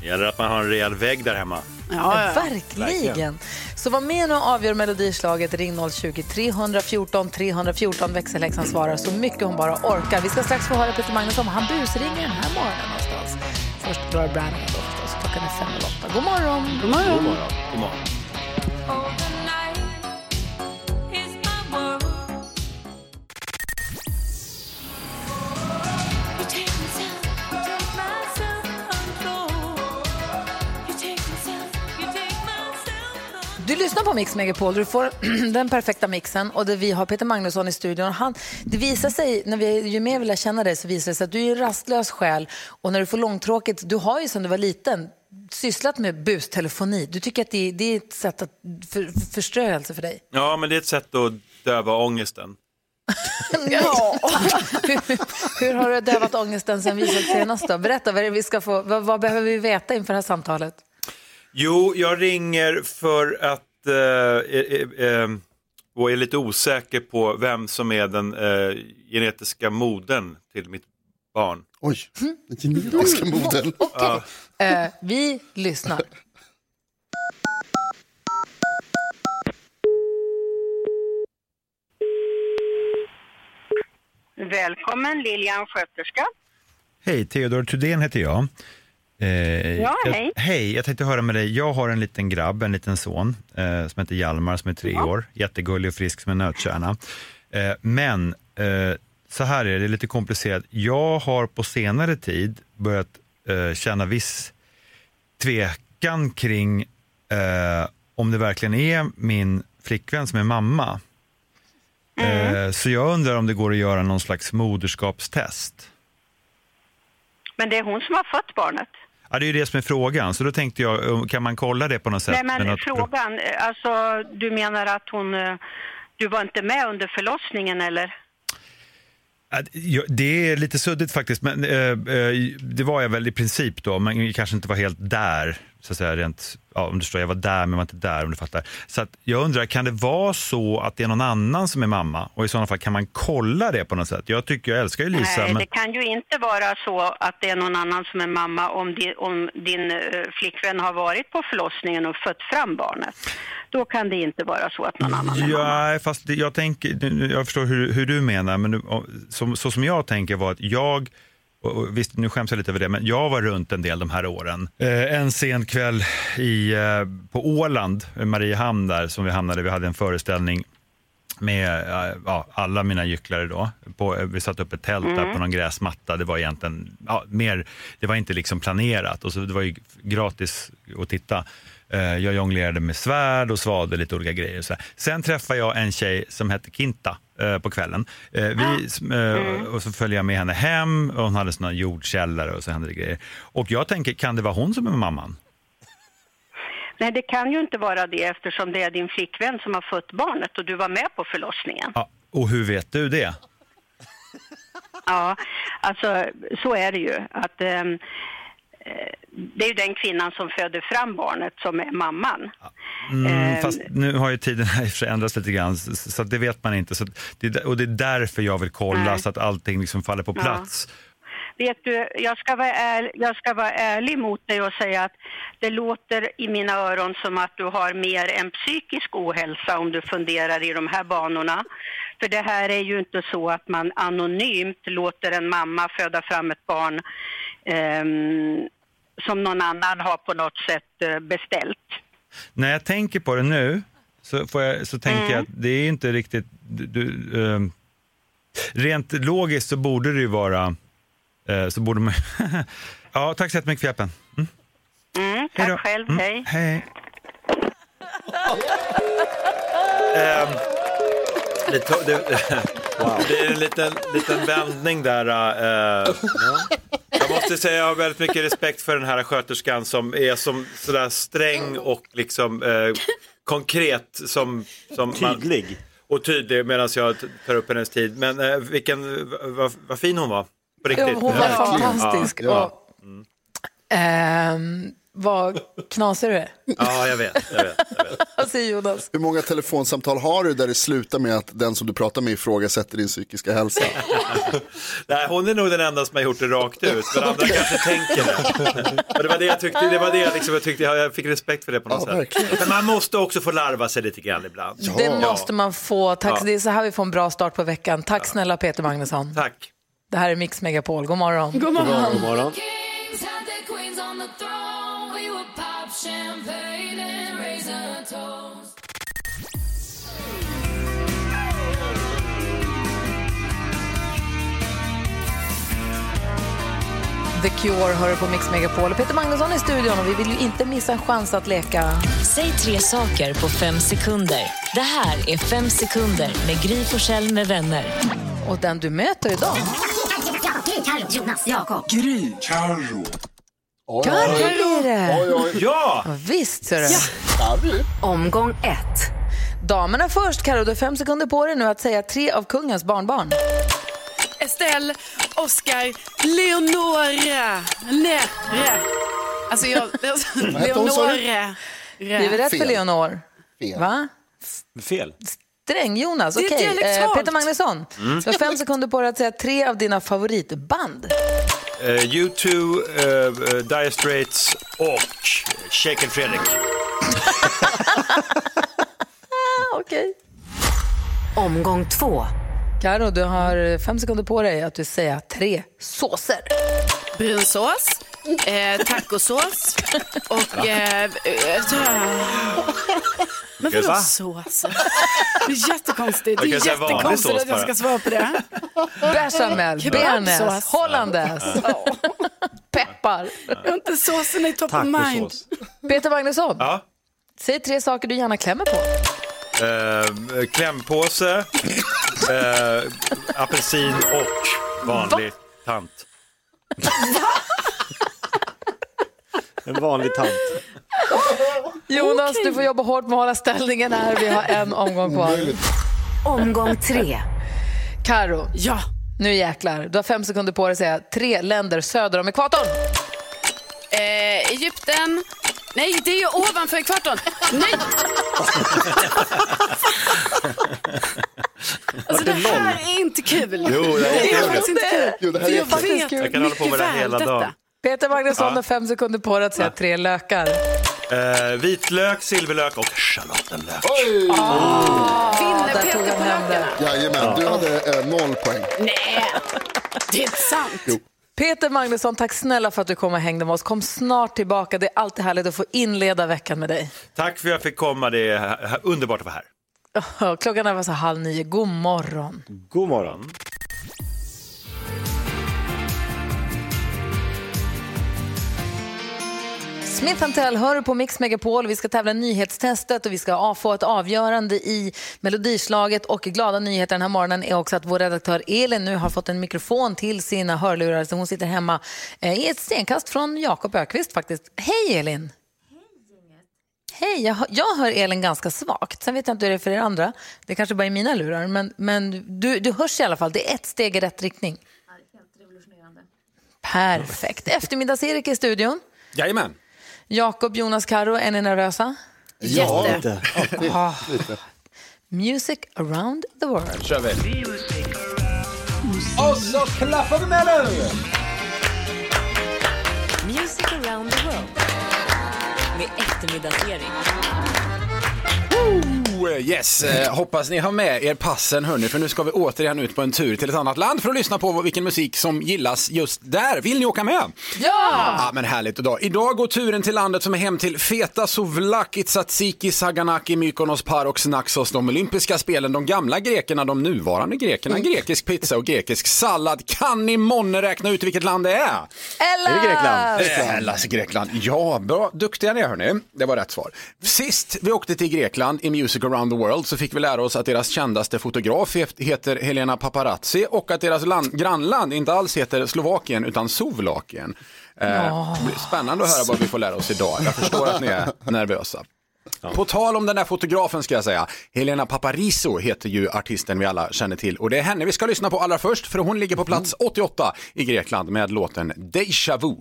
Det gäller att man har en rejäl vägg där hemma. Ja, verkligen. Så var med nu och avgör melodislaget. Ring 020 314 314. Växelhäxan svarar så mycket hon bara orkar. Vi ska strax få höra Peter Magnusson. Han busringer den här morgonen någonstans. Först Laura Branigan då förstås. Klockan är fem. God morgon! God morgon! God morgon. God morgon. Du lyssnar på Mix Megapol. Du får den perfekta mixen. Och det vi har Peter Magnusson i studion. Han, det visar sig, när vi, ju mer vi lär känna dig så visar det sig att du är en rastlös själ. Och när du får långtråkigt, du har ju sedan du var liten sysslat med bustelefoni. Du tycker att det, det är ett sätt att för, förströelse för dig. Ja, men det är ett sätt att döva ångesten. Ja. hur, hur har du dövat ångesten sen vi såg senast? Då? Berätta, vad, vi ska få, vad, vad behöver vi veta inför det här samtalet? Jo, jag ringer för att eh, eh, eh, och är lite osäker på vem som är den eh, genetiska modern till mitt barn. Oj, den genetiska modern. Ja. Eh, vi lyssnar. Välkommen Lilian sköterska. Hej, Theodor Thudén heter jag. Eh, Ja, hej. Jag, hej, jag tänkte höra med dig. Jag har en liten grabb, en liten son, eh, som heter Hjalmar som är tre år. Jättegullig och frisk som en nötkärna. Eh, men eh, så här är det, det är lite komplicerat. Jag har på senare tid börjat eh, känna viss tvekan kring eh, om det verkligen är min flickvän som är mamma. Eh, så jag undrar om det går att göra någon slags moderskapstest. Men det är hon som har fött barnet. Ja, det är ju det som är frågan, så då tänkte jag, eh, kan man kolla det på något sätt? Nej men något- frågan, eh, alltså du menar att hon, eh, du var inte med under förlossningen eller? Det är lite suddigt faktiskt, men eh, eh, det var jag väl i princip då, men kanske inte var helt där. så att säga rent, ja, om du förstår, jag var där men jag var inte där om du fattar. Så att jag undrar, kan det vara så att det är någon annan som är mamma? Och i sådana fall, kan man kolla det på något sätt? Jag tycker, jag älskar ju Lisa, Nej, men... det kan ju inte vara så att det är någon annan som är mamma om, di, om din eh, flickvän har varit på förlossningen och fött fram barnet. Då kan det inte vara så att någon annan är mamma. Ja, fast det- jag, tänker, jag förstår hur, hur du menar, men som, så som jag tänker var att jag, och, visst nu skäms jag lite över det, men jag var runt en del de här åren. Eh, en sen kväll i, eh, på Åland, eh, Mariehamn där, som vi hamnade, vi hade en föreställning med eh, ja, alla mina gycklare då. På, eh, vi satte upp ett tält där Mm. på någon gräsmatta. Det var egentligen ja, mer, det var inte liksom planerat och så det var ju gratis att titta. Eh, Jag jonglerade med svärd och svalde lite olika grejer. Så. Sen träffade jag en tjej som hette Kinta eh, på kvällen. Eh, Vi, eh, Och så följde jag med henne hem och hon hade såna jordkällare och så hände det grejer. Och jag tänker, kan det vara hon som är mamman? Nej, det kan ju inte vara det eftersom det är din flickvän som har fött barnet och du var med på förlossningen. Ja, och hur vet du det? Ja, alltså så är det ju. Att, eh, det är ju den kvinnan som föder fram barnet som är mamman. Mm, Ehm. fast nu har ju tiden i och för sig ändrats lite grann, så, det vet man inte. Så det, och det är därför jag vill kolla Nej. så att allting liksom faller på Ja. plats. Vet du, jag ska, vara ärlig, jag ska vara ärlig mot dig och säga att det låter i mina öron som att du har mer en psykisk ohälsa om du funderar i de här banorna. För det här är ju inte så att man anonymt låter en mamma föda fram ett barn ehm, som någon annan har på något sätt eh, beställt. När jag tänker på det nu så, får jag, så tänker jag att det är inte riktigt... Du, du, ehm, rent logiskt så borde det ju vara... eh, så borde man, ja, tack så jättemycket för hjälpen. Mm. Mm, tack själv, Mm, hej. Hej. Ehm, det, to- det, det är en liten, liten vändning där. eh, Jag måste säga jag har väldigt mycket respekt för den här sköterskan som är som sådär sträng och liksom eh, konkret som, som Tydlig. och tydlig medan jag tar upp hennes tid. Men eh, vilken, vad, vad fin hon var. På riktigt. Ja, hon var fantastisk. Ja. Och, ehm, vad knasig du är. Ja, jag vet. Jag vet, jag vet. Säger Jonas? Hur många telefonsamtal har du där det slutar med att den som du pratar med ifrågasätter din psykiska hälsa? Nej, hon är nog den enda som har gjort det rakt ut, men andra kanske tänker det. Det var det jag tyckte, det var det jag, liksom, jag tyckte, jag fick respekt för det på något Ja, sätt. Men man måste också få larva sig lite grann ibland. Det måste man få. Tack. Ja. Det är så här vi får en bra start på veckan. Tack snälla Peter Magnusson. Tack. Det här är Mix Megapol. God morgon. God morgon. God morgon. The Cure hör på Mix Megapol. Och Peter Magnusson är i studion och vi vill ju inte missa en chans att leka. Säg tre saker på fem sekunder. Det här är Fem sekunder med Gry Forssell med vänner. Och den du möter idag... Carro, Jonas, Jakob. Gry. Carro. Oj, Carro det! Oj, oj. Ja! Visst, ser du. Carro. Omgång ett. Damerna först, Karo. Du har fem sekunder på dig nu att säga tre av kungens barnbarn. Estelle, Oscar, Leonora, Nere. Alltså jag... Leonore. Det är väl rätt för Fel. Leonor? Fel. Va? Fel. Sträng, Jonas. Det är Okej. Eh, dialektalt. Peter Magnusson, du har fem sekunder på dig att säga tre av dina favoritband. Eh, U2, eh, eh, Dire Straits och Shaken Fredrik. Okej. Omgång två. Karo, du har fem sekunder på dig att du säga tre såser. Brunsås, eh, tacosås och... Eh, eh, men vadå sås? Det är jättekonstigt. Det är jättekonstigt att jag ska svara på det. Bechamel, bearnaise, hollandaise, peppar. Jag har inte såsen i top of mind. Peter Magnusson, Ja. säg tre saker du gärna klämmer på. Eh, klämpåse, eh, apelsin och vanlig tant. En vanlig tant. Jonas, du får jobba hårt med att hålla ställningen här. Vi har en omgång kvar. Omgång tre. Karo, Ja. nu jäklar. Du har fem sekunder på dig att säga tre länder söder om ekvatorn. Eh, Egypten, Nej, det är ju ovanför ekvatorn. Nej! Alltså det här är inte kul. Jo, det är det är jättekul. faktiskt inte kul. Jo, det här För är jag vet Jag kan hålla på med det hela väl dagen. detta. Peter Magnusson Ja. har fem sekunder på dig att säga tre lökar. Eh, vitlök, silverlök och schalottenlök. Oj! Vinner där tog Peter på hem det. lökarna? Jajamän, du hade eh, noll poäng. Nej, det är inte sant. Peter Magnusson, tack snälla för att du kom och hängde med oss. Kom snart tillbaka. Det är alltid härligt att få inleda veckan med dig. Tack för att jag fick komma, det är underbart att vara här. Klockan är så halv nio. God morgon. God morgon. Smith Tell hör på Mix Megapol. Vi ska tävla nyhetstestet och vi ska få ett avgörande i melodislaget. Och glada nyheter den här morgonen är också att vår redaktör Elin nu har fått en mikrofon till sina hörlurar. Så hon sitter hemma eh, i ett stenkast från Jakob Ökvist faktiskt. Hej Elin! Hej, jag, hör- jag hör Elin ganska svagt. Sen vet jag inte hur det är för er andra. Det kanske bara är mina lurar. Men, men du, du hörs i alla fall. Det är ett steg i rätt riktning. Perfekt. Eftermiddags-Erik i studion. Jajamän. Jakob, Jonas, Karo, är ni nervösa? Ja. Lite. Music around the world. kör vi. Och så klappar vi med nu! Music around the world. Med eftermiddagsserie. Oh, yes, eh, hoppas ni har med er passen hörni, för nu ska vi återigen ut på en tur till ett annat land för att lyssna på vilken musik som gillas just där. Vill ni åka med? Ja! Ja, men härligt idag. Idag går turen till landet som är hem till Feta Souvlaki, Tsatsiki, Saganaki, Mykonos, Parox, Naxos, de olympiska spelen, de gamla grekerna, de nuvarande grekerna, grekisk pizza och grekisk sallad. Kan ni månne räkna ut vilket land det är? Ella! Är det Grekland? Eh, Hellas, Grekland. Ja, bra. Duktiga ni är hörni. Det var rätt svar. Sist vi åkte till Grekland i Music around the world så fick vi lära oss att deras kändaste fotograf heter Helena Paparazzi och att deras land, grannland inte alls heter Slovakien utan Sovlakien. Eh, det blir Spännande att höra vad vi får lära oss idag. Jag förstår att ni är nervösa. På tal om den där fotografen ska jag säga. Helena Paparizou heter ju artisten vi alla känner till och det är henne vi ska lyssna på allra först för hon ligger på plats 88 i Grekland med låten Deja Vu.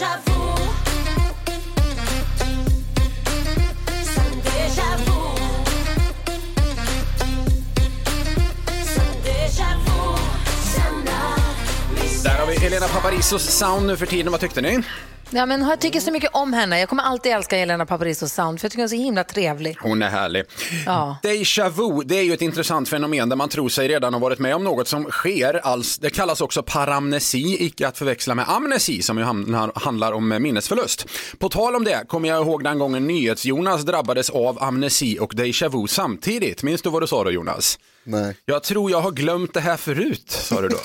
Där har vi Helena Paparizous sound nu för tiden. Vad tyckte ni? Ja, men jag tycker så mycket om henne. Jag kommer alltid älska Helena Paparizos sound för jag tycker hon är så himla trevlig. Hon är härlig. Ja. Deja vu, det är ju ett intressant fenomen där man tror sig redan ha varit med om något som sker. Alls, det kallas också paramnesi, icke att förväxla med amnesi som ju handlar om minnesförlust. På tal om det kommer jag ihåg den gången NyhetsJonas drabbades av amnesi och deja vu samtidigt. Minns du vad du sa då Jonas? Nej. Jag tror jag har glömt det här förut, sa du då.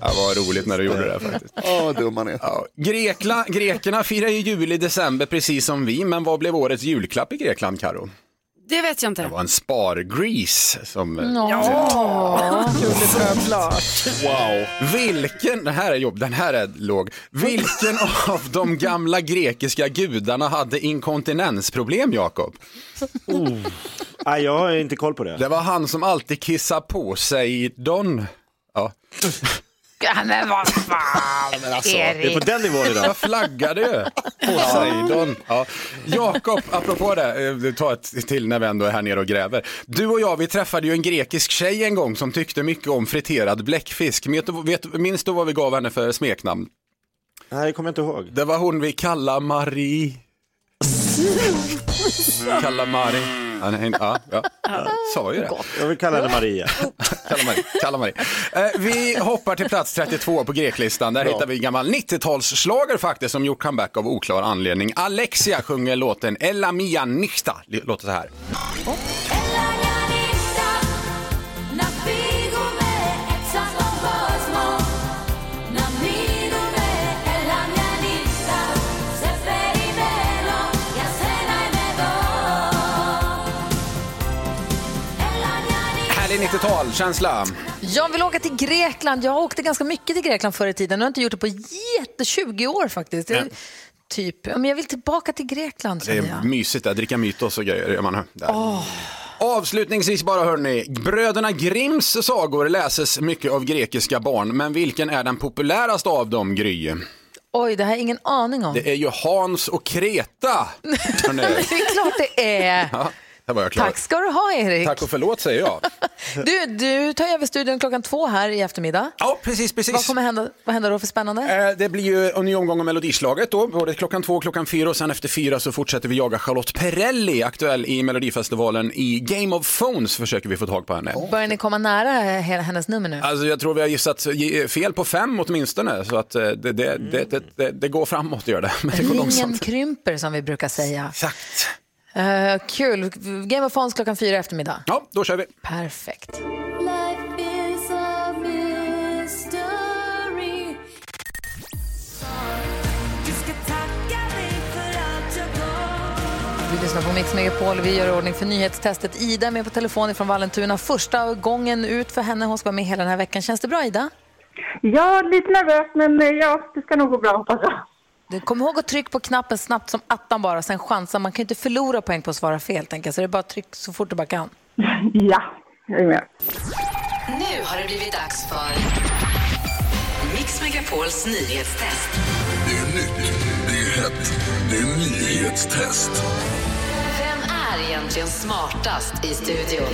ja, vad roligt när du gjorde det faktiskt. Åh, vad dum man är. Ja, Grekla, grekerna firar ju jul i december precis som vi, men vad blev årets julklapp i Grekland, Karo? Det vet jag inte. Det var en spargris som... Ja, Wow. Vilken, den här är jobb, den här är låg. Vilken av de gamla grekiska gudarna hade inkontinensproblem, Jakob? Nej, jag har inte koll på det. Det var han som alltid kissade på sig, Don. Ja. Ja, men vad fan, alltså, Det är på den nivån idag. Jag flaggade ju. Poseidon. Ja. Jakob, apropå det, eh, ta ett till när vi ändå är här nere och gräver. Du och jag, vi träffade ju en grekisk tjej en gång som tyckte mycket om friterad bläckfisk. Vet, du- vet, minns du vad vi gav henne för smeknamn? Nej, det kommer jag inte ihåg. Det var hon vi kallade Marie. Kalla Ja, nej, ja, ja. Jag sa ju det. Jag vill kalla henne Maria. Kalla Marie. Kalla Marie. Eh, vi hoppar till plats 32 på greklistan. Där hittar vi en gammal 90-talsslager faktiskt som gjort comeback av oklar anledning. Alexia sjunger låten Ella mia nixta. Låter så här. Härlig 90-tal-känsla. Jag vill åka till Grekland. Jag åkte ganska mycket till Grekland förr i tiden. Jag har inte gjort det på jätte 20 år faktiskt. Jag typ. Men jag vill tillbaka till Grekland Det jag. är mysigt att dricka mytos och grejer. Man här. Där. Åh. Avslutningsvis bara hörni, bröderna Grimms sagor läses mycket av grekiska barn, men vilken är den populäraste av dem, Gry? Oj, det har jag ingen aning om. Det är ju Hans och Kreta. det är klart det är. Ja, var jag klar. Tack ska du ha, Erik. Tack och förlåt säger jag. Du, du tar över studion klockan två här i eftermiddag. Ja, precis, precis. Vad kommer hända, vad händer då för spännande? Eh, Det blir ju en ny omgång av Melodislaget då, både klockan två och klockan fyra och sen efter fyra så fortsätter vi jaga Charlotte Perrelli, aktuell i Melodifestivalen. I Game of Phones försöker vi få tag på henne. Börjar ni komma nära he- hennes nummer nu? Alltså jag tror vi har gissat fel på fem åtminstone, så att eh, det, det, det, det, det, går framåt gör det, men det går Linjen långsamt. krymper som vi brukar säga. Exakt. Eh, kul. Game of Thrones klockan fyra i eftermiddag. Ja, då kör vi. Perfekt. Vi lyssnar på Mix Megapol. Vi gör ordning för nyhetstestet. Ida är med på telefon från Vallentuna. Första gången ut för henne. Hon ska vara med hela den här veckan. Känns det bra, Ida? Ja, lite nervös, men eh, ja, det ska nog gå bra hoppas jag. Du, kom ihåg att trycka på knappen snabbt som attan bara, sen chansa. Man kan inte förlora poäng på att svara fel, tänker jag. Så det är bara att trycka så fort du bara kan. Ja, jag är med. Nu har det blivit dags för Mix Megapols nyhetstest. Det är nytt, det är hett, det är nyhetstest. Vem är egentligen smartast i studion?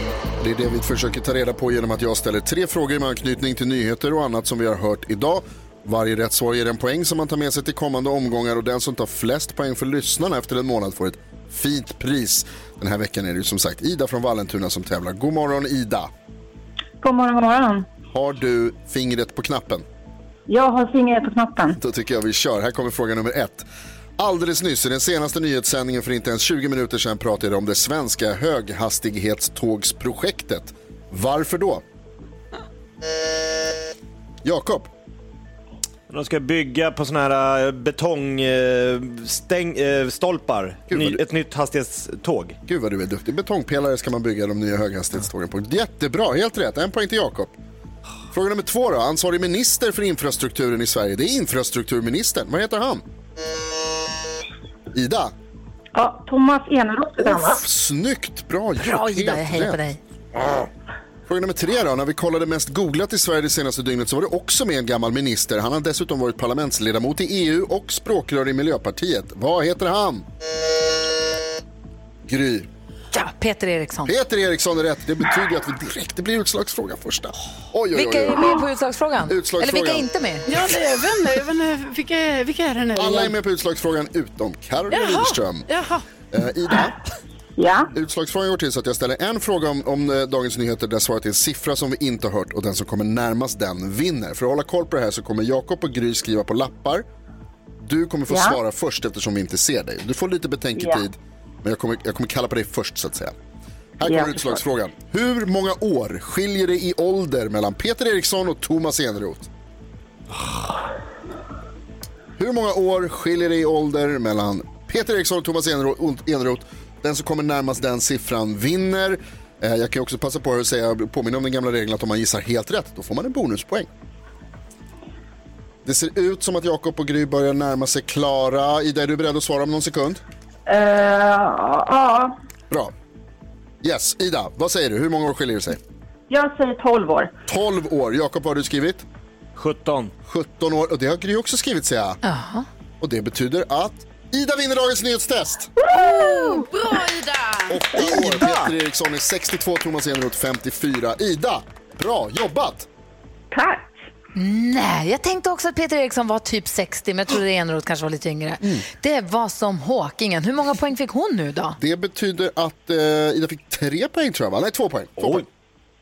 Det är det vi försöker ta reda på genom att jag ställer tre frågor med anknytning till nyheter och annat som vi har hört idag. Varje rätt svar ger en poäng som man tar med sig till kommande omgångar och den som tar flest poäng för lyssnarna efter en månad får ett fint pris. Den här veckan är det ju som sagt Ida från Vallentuna som tävlar. God morgon Ida! God morgon, god morgon. Har du fingret på knappen? Jag har fingret på knappen. Då tycker jag vi kör. Här kommer fråga nummer ett. Alldeles nyss i den senaste nyhetssändningen för inte ens 20 minuter sedan pratade jag om det svenska höghastighetstågsprojektet. Varför då? Jakob? De ska bygga på såna här betongstolpar. Ny, ett nytt hastighetståg. Gud vad du är duktig. Betongpelare ska man bygga de nya höghastighetstågen på. Jättebra, helt rätt. En poäng till Jakob. Fråga nummer två då. Ansvarig minister för infrastrukturen i Sverige. Det är infrastrukturministern. Vad heter han? Ida? Ja, Thomas Eneroth? Uff, snyggt, bra gjort. Bra, Ida. Jag hejar på dig. Fråga nummer tre då. När vi kollade mest googlat i Sverige det senaste dygnet så var det också med en gammal minister. Han har dessutom varit parlamentsledamot i EU och språkrör i Miljöpartiet. Vad heter han? Gry. Ja, Peter Eriksson. Peter Eriksson är rätt. Det betyder att vi direkt, det blir utslagsfråga första. Oj, oj, oj, Vilka är med på utslagsfrågan? Utslagsfrågan. Eller vilka är inte med? Ja, det är, inte, jag vet inte vilka, vilka är det nu? Alla är med på utslagsfrågan utom Carolina Jaha. Widerström. Jaha. Eh, Ida, Ja, utslagsfrågan går till så att jag ställer en fråga om, om eh, Dagens Nyheter där svaret är en siffra som vi inte har hört och den som kommer närmast den vinner. För att hålla koll på det här så kommer Jakob och Gry skriva på lappar. Du kommer få Ja. svara först eftersom vi inte ser dig. Du får lite betänketid, Ja. men jag kommer, jag kommer kalla på dig först så att säga. Här Ja, kommer utslagsfrågan. Hur många år skiljer det i ålder mellan Peter Eriksson och Thomas Eneroth? Hur många år skiljer det i ålder mellan Peter Eriksson och Thomas Eneroth? Den som kommer närmast den siffran vinner. Eh, Jag kan också passa på att säga, påminna om den gamla regeln att om man gissar helt rätt, då får man en bonuspoäng. Det ser ut som att Jakob och Gry börjar närma sig Klara. Ida, är du beredd att svara om någon sekund? Eh, ja, Bra. Yes, Ida, vad säger du? Hur många år skiljer det sig? jag säger 12 år. 12 år. Jakob, vad har du skrivit? 17. 17 år. Och det har Gry också skrivit, säger jag. Jaha. Och det betyder att Ida vinner dagens nyhetstest. Bra Ida! 8 år. Peter Eriksson är 62, Thomas Eneroth 54. Ida, bra jobbat! Tack! Nej, jag tänkte också att Peter Eriksson var typ 60, men jag trodde Eneroth kanske var lite yngre. Mm. Det var som Håkingen. Hur många poäng fick hon nu då? Det betyder att eh, Ida fick tre poäng tror jag, va? Nej, två poäng. Två poäng.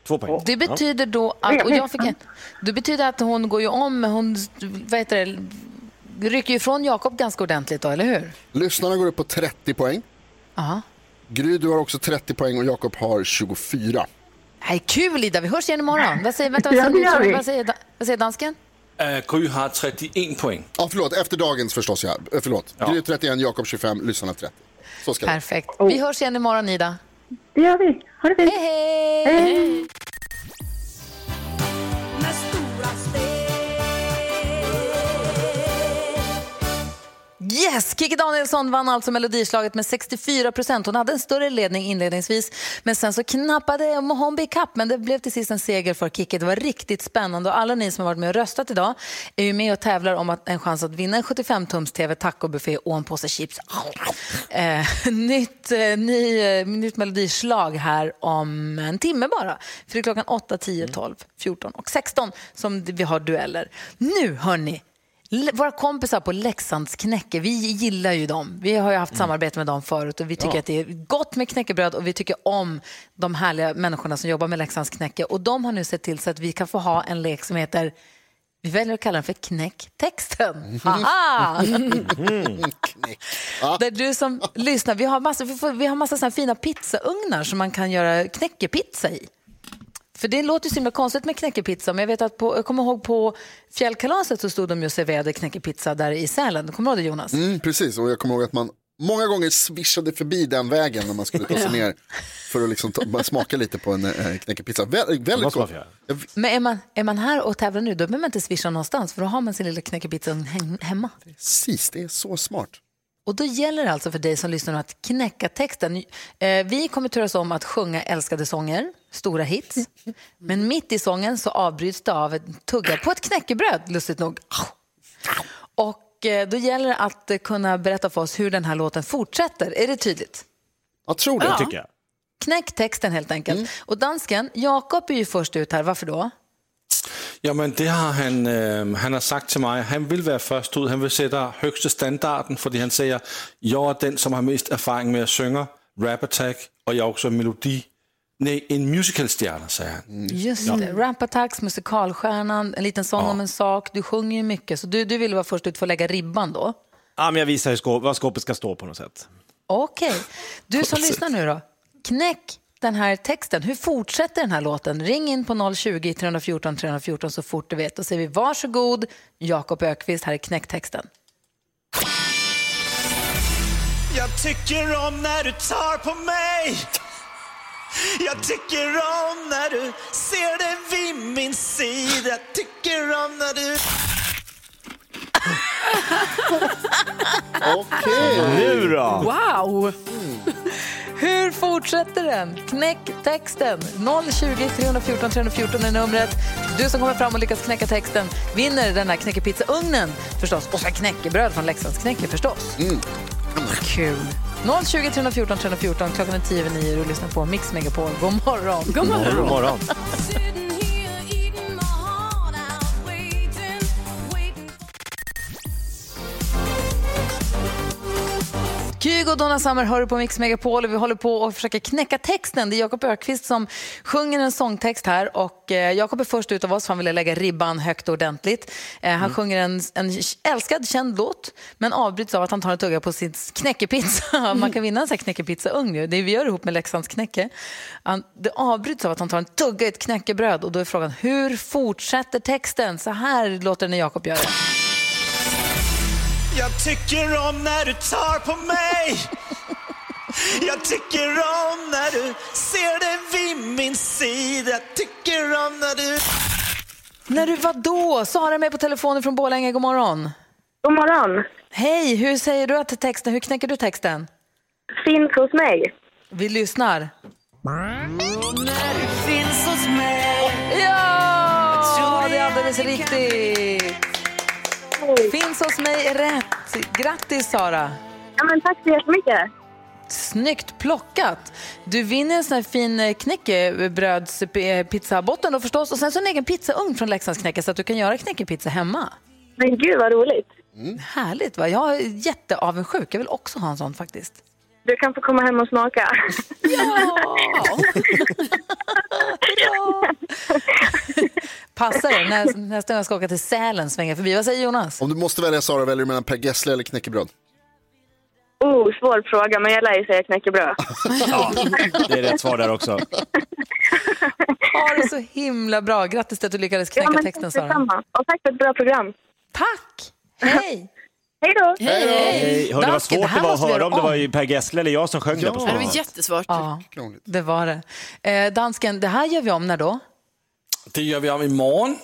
Två poäng. Det betyder då att, och jag fick en, det betyder att hon går ju om, hon, vad heter det, rycker ifrån Jakob ganska ordentligt då, eller hur? Lyssnarna går upp på 30 poäng. Ja. Gry, du har också 30 poäng och Jakob har 24. Nej, kul Ida, vi hörs igen imorgon. Vad säger, vänta, vad Ja, säger, vi. vad säger, vad säger dansken? Uh, Gry har 31 poäng. Ja, förlåt, efter dagens förstås, ja. Eh, Förlåt. Ja. Gry 31, Jakob 25, lyssnarna 30. Så ska det Perfekt. Vi hörs igen imorgon Ida. Det gör vi. Ha det fint. Hej, hej! Yes, Yes! Kikki Danielsson vann alltså melodislaget med 64 procent. Hon hade en större ledning inledningsvis, men sen så knappade Mohombi kapp. Men det blev till sist en seger för Kikki. Det var riktigt spännande och alla ni som har varit med och röstat idag är ju med och tävlar om att en chans att vinna en 75-tums-tv, tacobuffé och en påse chips. Eh, nytt, eh, ny, eh, nytt melodislag här om en timme bara. För det är klockan 8, 10, 12, 14 och 16 som vi har dueller. Nu hörni, våra kompisar på Leksands knäcke, vi gillar ju dem. Vi har ju haft samarbete med dem förut och vi tycker Ja. att det är gott med knäckebröd och vi tycker om de härliga människorna som jobbar med Leksands knäcke. Och de har nu sett till så att vi kan få ha en lek som heter, vi väljer att kalla den för knäcktexten. Haha! Där du som lyssnar, vi har massa, vi får, vi har massa såna fina pizzaugnar som man kan göra knäckepizza i. För det låter ju så himla konstigt med knäckepizza, men jag vet att på, jag kommer ihåg på fjällkalaset så stod de ju och serverade knäckepizza där i Sälen. Kommer du ihåg det Jonas? Mm, precis, och jag kommer ihåg att man många gånger swishade förbi den vägen när man skulle ta sig Ja. ner för att liksom ta, smaka lite på en äh, knäckepizza. Vä väldigt gott. Men är man, är man här och tävlar nu, då behöver man inte swisha någonstans, för då har man sin lilla knäckepizza he- hemma. Precis, det är så smart. Och då gäller det alltså för dig som lyssnar att knäcka texten. Eh, vi kommer turas om att sjunga älskade sånger, stora hits. Men mitt i sången så avbryts det av en tugga på ett knäckebröd, lustigt nog. Och eh, då gäller det att eh, kunna berätta för oss hur den här låten fortsätter. Är det tydligt? Jag tror det. Ja. tycker jag. Knäck texten helt enkelt. Och dansken, Jakob är ju först ut här. Varför då? Jamen, det har han, øh, han har sagt til mig. Han vil være først ud. Han vil sætte højeste standarden, fordi han siger, jeg er den, som har mest erfaring med at synge rap attack, og jeg er også melodi. Nej, en musicalstjerne, sagde han. Just Ja. det, Rap Attacks, musikalstjärnan, en liten sång om en sak. Du sjunger ju mycket, så du, du vill vara först ut för att lägga ribban då. Ja, men jag visar hur skåp, vad skåpet ska stå på något sätt. Okej. Du som lyssnar nu då, knäck den här texten. Hur fortsätter den här låten? Ring in på 020-314 314 så fort du vet. Då säger vi varsågod, Jakob Ökvist, här är knäcktexten. Jag tycker om när du tar på mig Jag tycker om när du ser det vid min sida Jag tycker om när du Okej. Nu då? Wow! Hur fortsätter den? Knäck texten. 020 314 314 är numret. Du som kommer fram och lyckas knäcka texten vinner den här knäckepizzaugnen förstås. Och så knäckebröd från Leksands knäcke förstås. Kul. 020 314 314. Klockan är tio över nio och du lyssnar på Mix Megapol. God morgon. God morgon. God morgon. Kygo och Donna Summer hör på Mix Megapol och vi håller på att försöka knäcka texten. Det är Jakob Ökvist som sjunger en sångtext här och eh, Jakob är först ut av oss för han ville lägga ribban högt och ordentligt. Eh, han Mm. sjunger en, en älskad, känd låt men avbryts av att han tar en tugga på sin knäckepizza. Man kan vinna en sån här knäckepizzaugn ju. Det vi gör ihop med Leksands knäcke. Han, det avbryts av att han tar en tugga i ett knäckebröd och då är frågan hur fortsätter texten? Så här låter det när Jakob gör det. Jag tycker om när du tar på mig Jag tycker om när du ser det vid min sida Jag tycker om när du När du var då? Sara är med på telefonen från Borlänge. God morgon. God morgon. Hej, hur säger du att texten, hur knäcker du texten? Finns hos mig. Vi lyssnar. När du finns hos mig Ja, det är alldeles riktigt. Finns hos mig är rätt. Grattis Sara. Ja, men tack så jättemycket. Snyggt plockat. Du vinner en sån här fin eh, knäckebrödspizzabotten då förstås och sen så en egen pizzaugn från Leksands knäcke så att du kan göra knäckepizza hemma. Men gud vad roligt. Härligt va? Jag är jätteavundsjuk. Jag vill också ha en sån faktiskt. Du kan få komma hem och smaka. Passar det? När, nästa gång jag ska åka till Sälen svänger förbi. Vad säger Jonas? Om du måste välja Sara, väljer du mellan Per Gessle eller knäckebröd? Oh, svår fråga, men jag lär ju säga knäckebröd. Ja, det är rätt svar där också. Ha det så himla bra. Grattis till att du lyckades knäcka men texten Sara. Och tack för ett bra program. Tack! Hej! Hej då! Hej, hörde vad svårt det det var att höra om det var ju Per Gessle eller jag som sjöng det på Det var jättesvårt. Ja, det var det. Eh, dansken, det här gör vi om när då? Det gör vi om imorgon.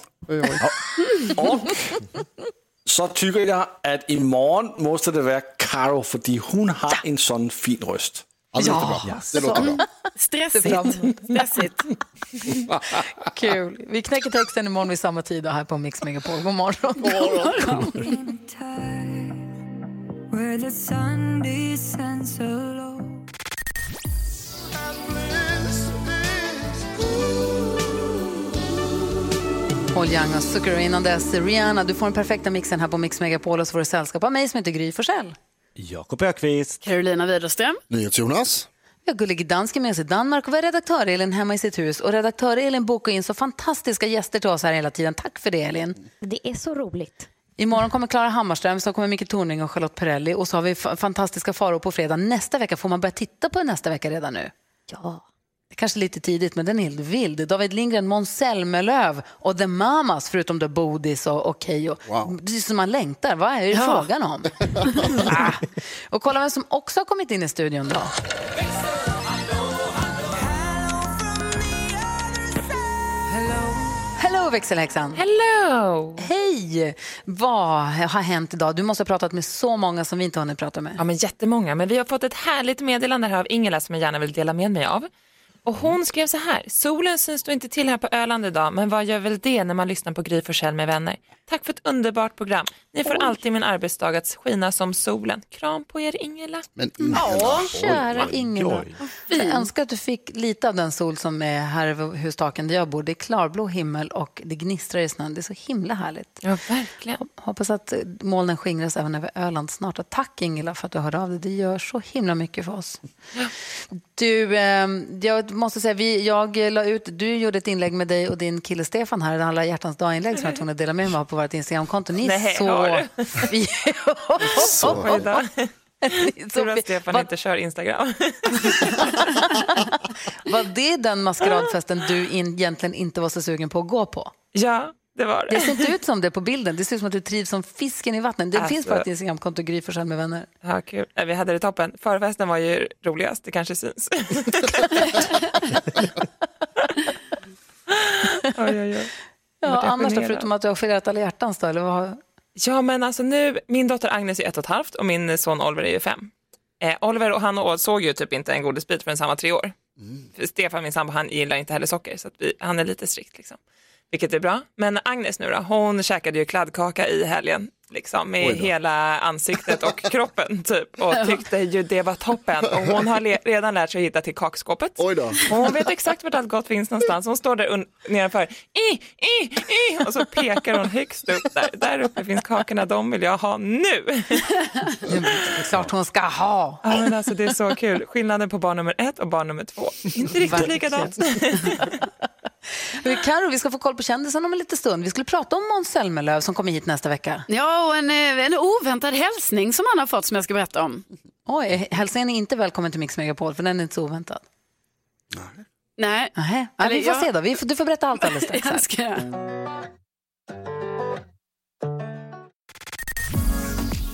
Och så tycker jag att imorgon måste det vara Karo, för hon har en sån fin röst. Ja, det låter bra. Det låter bra. Stressigt. Stressigt. Kul. Vi knäcker texten imorgon vid samma tid och här på Mix Megapol. God morgon. Where the sun descends low. Paul Young och Zucker innan dess. Rihanna, du får den perfekta mixen här på Mix Megapol och så får du sällskap av mig som heter Gry Forssell. Jakob Ökvist. Carolina Widerström. NyhetsJonas. Vi har Gullige Dansken med oss i Danmark och vi har redaktör Elin hemma i sitt hus. Och redaktör Elin bokar in så fantastiska gäster till oss här hela tiden. Tack för det Elin. Det är så roligt. Imorgon kommer Klara Hammarström, så kommer Micke Tornving och Charlotte Perrelli och så har vi fa- fantastiska Farao på fredag. Nästa vecka får man börja titta på nästa vecka redan nu. Ja. Det är kanske lite tidigt, men den är helt vild. David Lindgren, Måns Zelmerlöw och The Mamas, förutom då Bodis och, och Keyyo. Det är som man längtar. Vad är det Ja. frågan om? ah. Och kolla vem som också har kommit in i studion då. Hello växelhäxan! Hello! Hej! Vad har hänt idag? Du måste ha pratat med så många som vi inte har hunnit prata med. Ja, men jättemånga. Men vi har fått ett härligt meddelande här av Ingela som jag gärna vill dela med mig av. Och hon skrev så här, solen syns då inte till här på Öland idag, men vad gör väl det när man lyssnar på Gry Forssell med vänner? Tack för ett underbart program. Ni får alltid min arbetsdag att skina som solen. Kram på er Ingela. Men Ja, kära Oj, Ingela. oj. Jag önskar att du fick lite av den sol som är här över hustaken där jag bor. Det är klarblå himmel och det gnistrar i snön. Det är så himla härligt. Ja, verkligen. Hoppas att eh, molnen skingras även över Öland snart. Och tack Ingela för att du hörde av dig. Det gör så himla mycket för oss. Du, eh, jag måste säga, vi, jag la ut, du gjorde ett inlägg med dig och din kille Stefan här, alla hjärtans dag-inlägg som jag tvungen att dela med mig av på vårt Instagramkonto. Ni är Nej, så... har du? Så. Tur att Stefan vad- inte kör Instagram. Var det den maskeradfesten du in, egentligen inte var så sugen på att gå på? Ja, det var det. Det ser inte ut som det på bilden. Det ser ut som att du trivs som fisken i vattnet. Det Alltså- finns bara ett Instagramkonto, Gry Forssell med vänner. Ja, kul. Vi hade det toppen. Förfesten var ju roligast, det kanske syns. oj, oj, oj. Ja, annars då, förutom att du har firat alla hjärtans då, eller vad? Ja, men alltså nu, min dotter Agnes är ett och ett halvt och min son Oliver är ju fem. Eh, Oliver och han och såg ju typ inte en godisbit förrän han var tre år. För Stefan, min sambo, han gillar inte heller socker så att vi, han är lite strikt liksom. Vilket är bra. Men Agnes nu då, hon käkade ju kladdkaka i helgen. Liksom, med hela ansiktet och kroppen typ och tyckte ju det var toppen och hon har le- redan lärt sig att hitta till kakskåpet. Oj då. Och hon vet exakt vart allt gott finns någonstans. Hon står där un- nedanför i, i, i och så pekar hon högst upp där. Där uppe finns kakorna, de vill jag ha nu. Det är klart hon ska ha. Ja, men alltså, det är så kul. Skillnaden på barn nummer ett och barn nummer två. Inte riktigt Verkligen. likadant. Karo, vi ska få koll på kändisen om en liten stund. Vi skulle prata om Måns Zelmerlöw som kommer hit nästa vecka. Ja, och en, eh, en oväntad hälsning som han har fått som jag ska berätta om. Oj, hälsningen är inte välkommen till Mix Megapol för den är inte så oväntad. Nej. Ja, Eller vi får jag- se då. Du får berätta allt alldeles strax.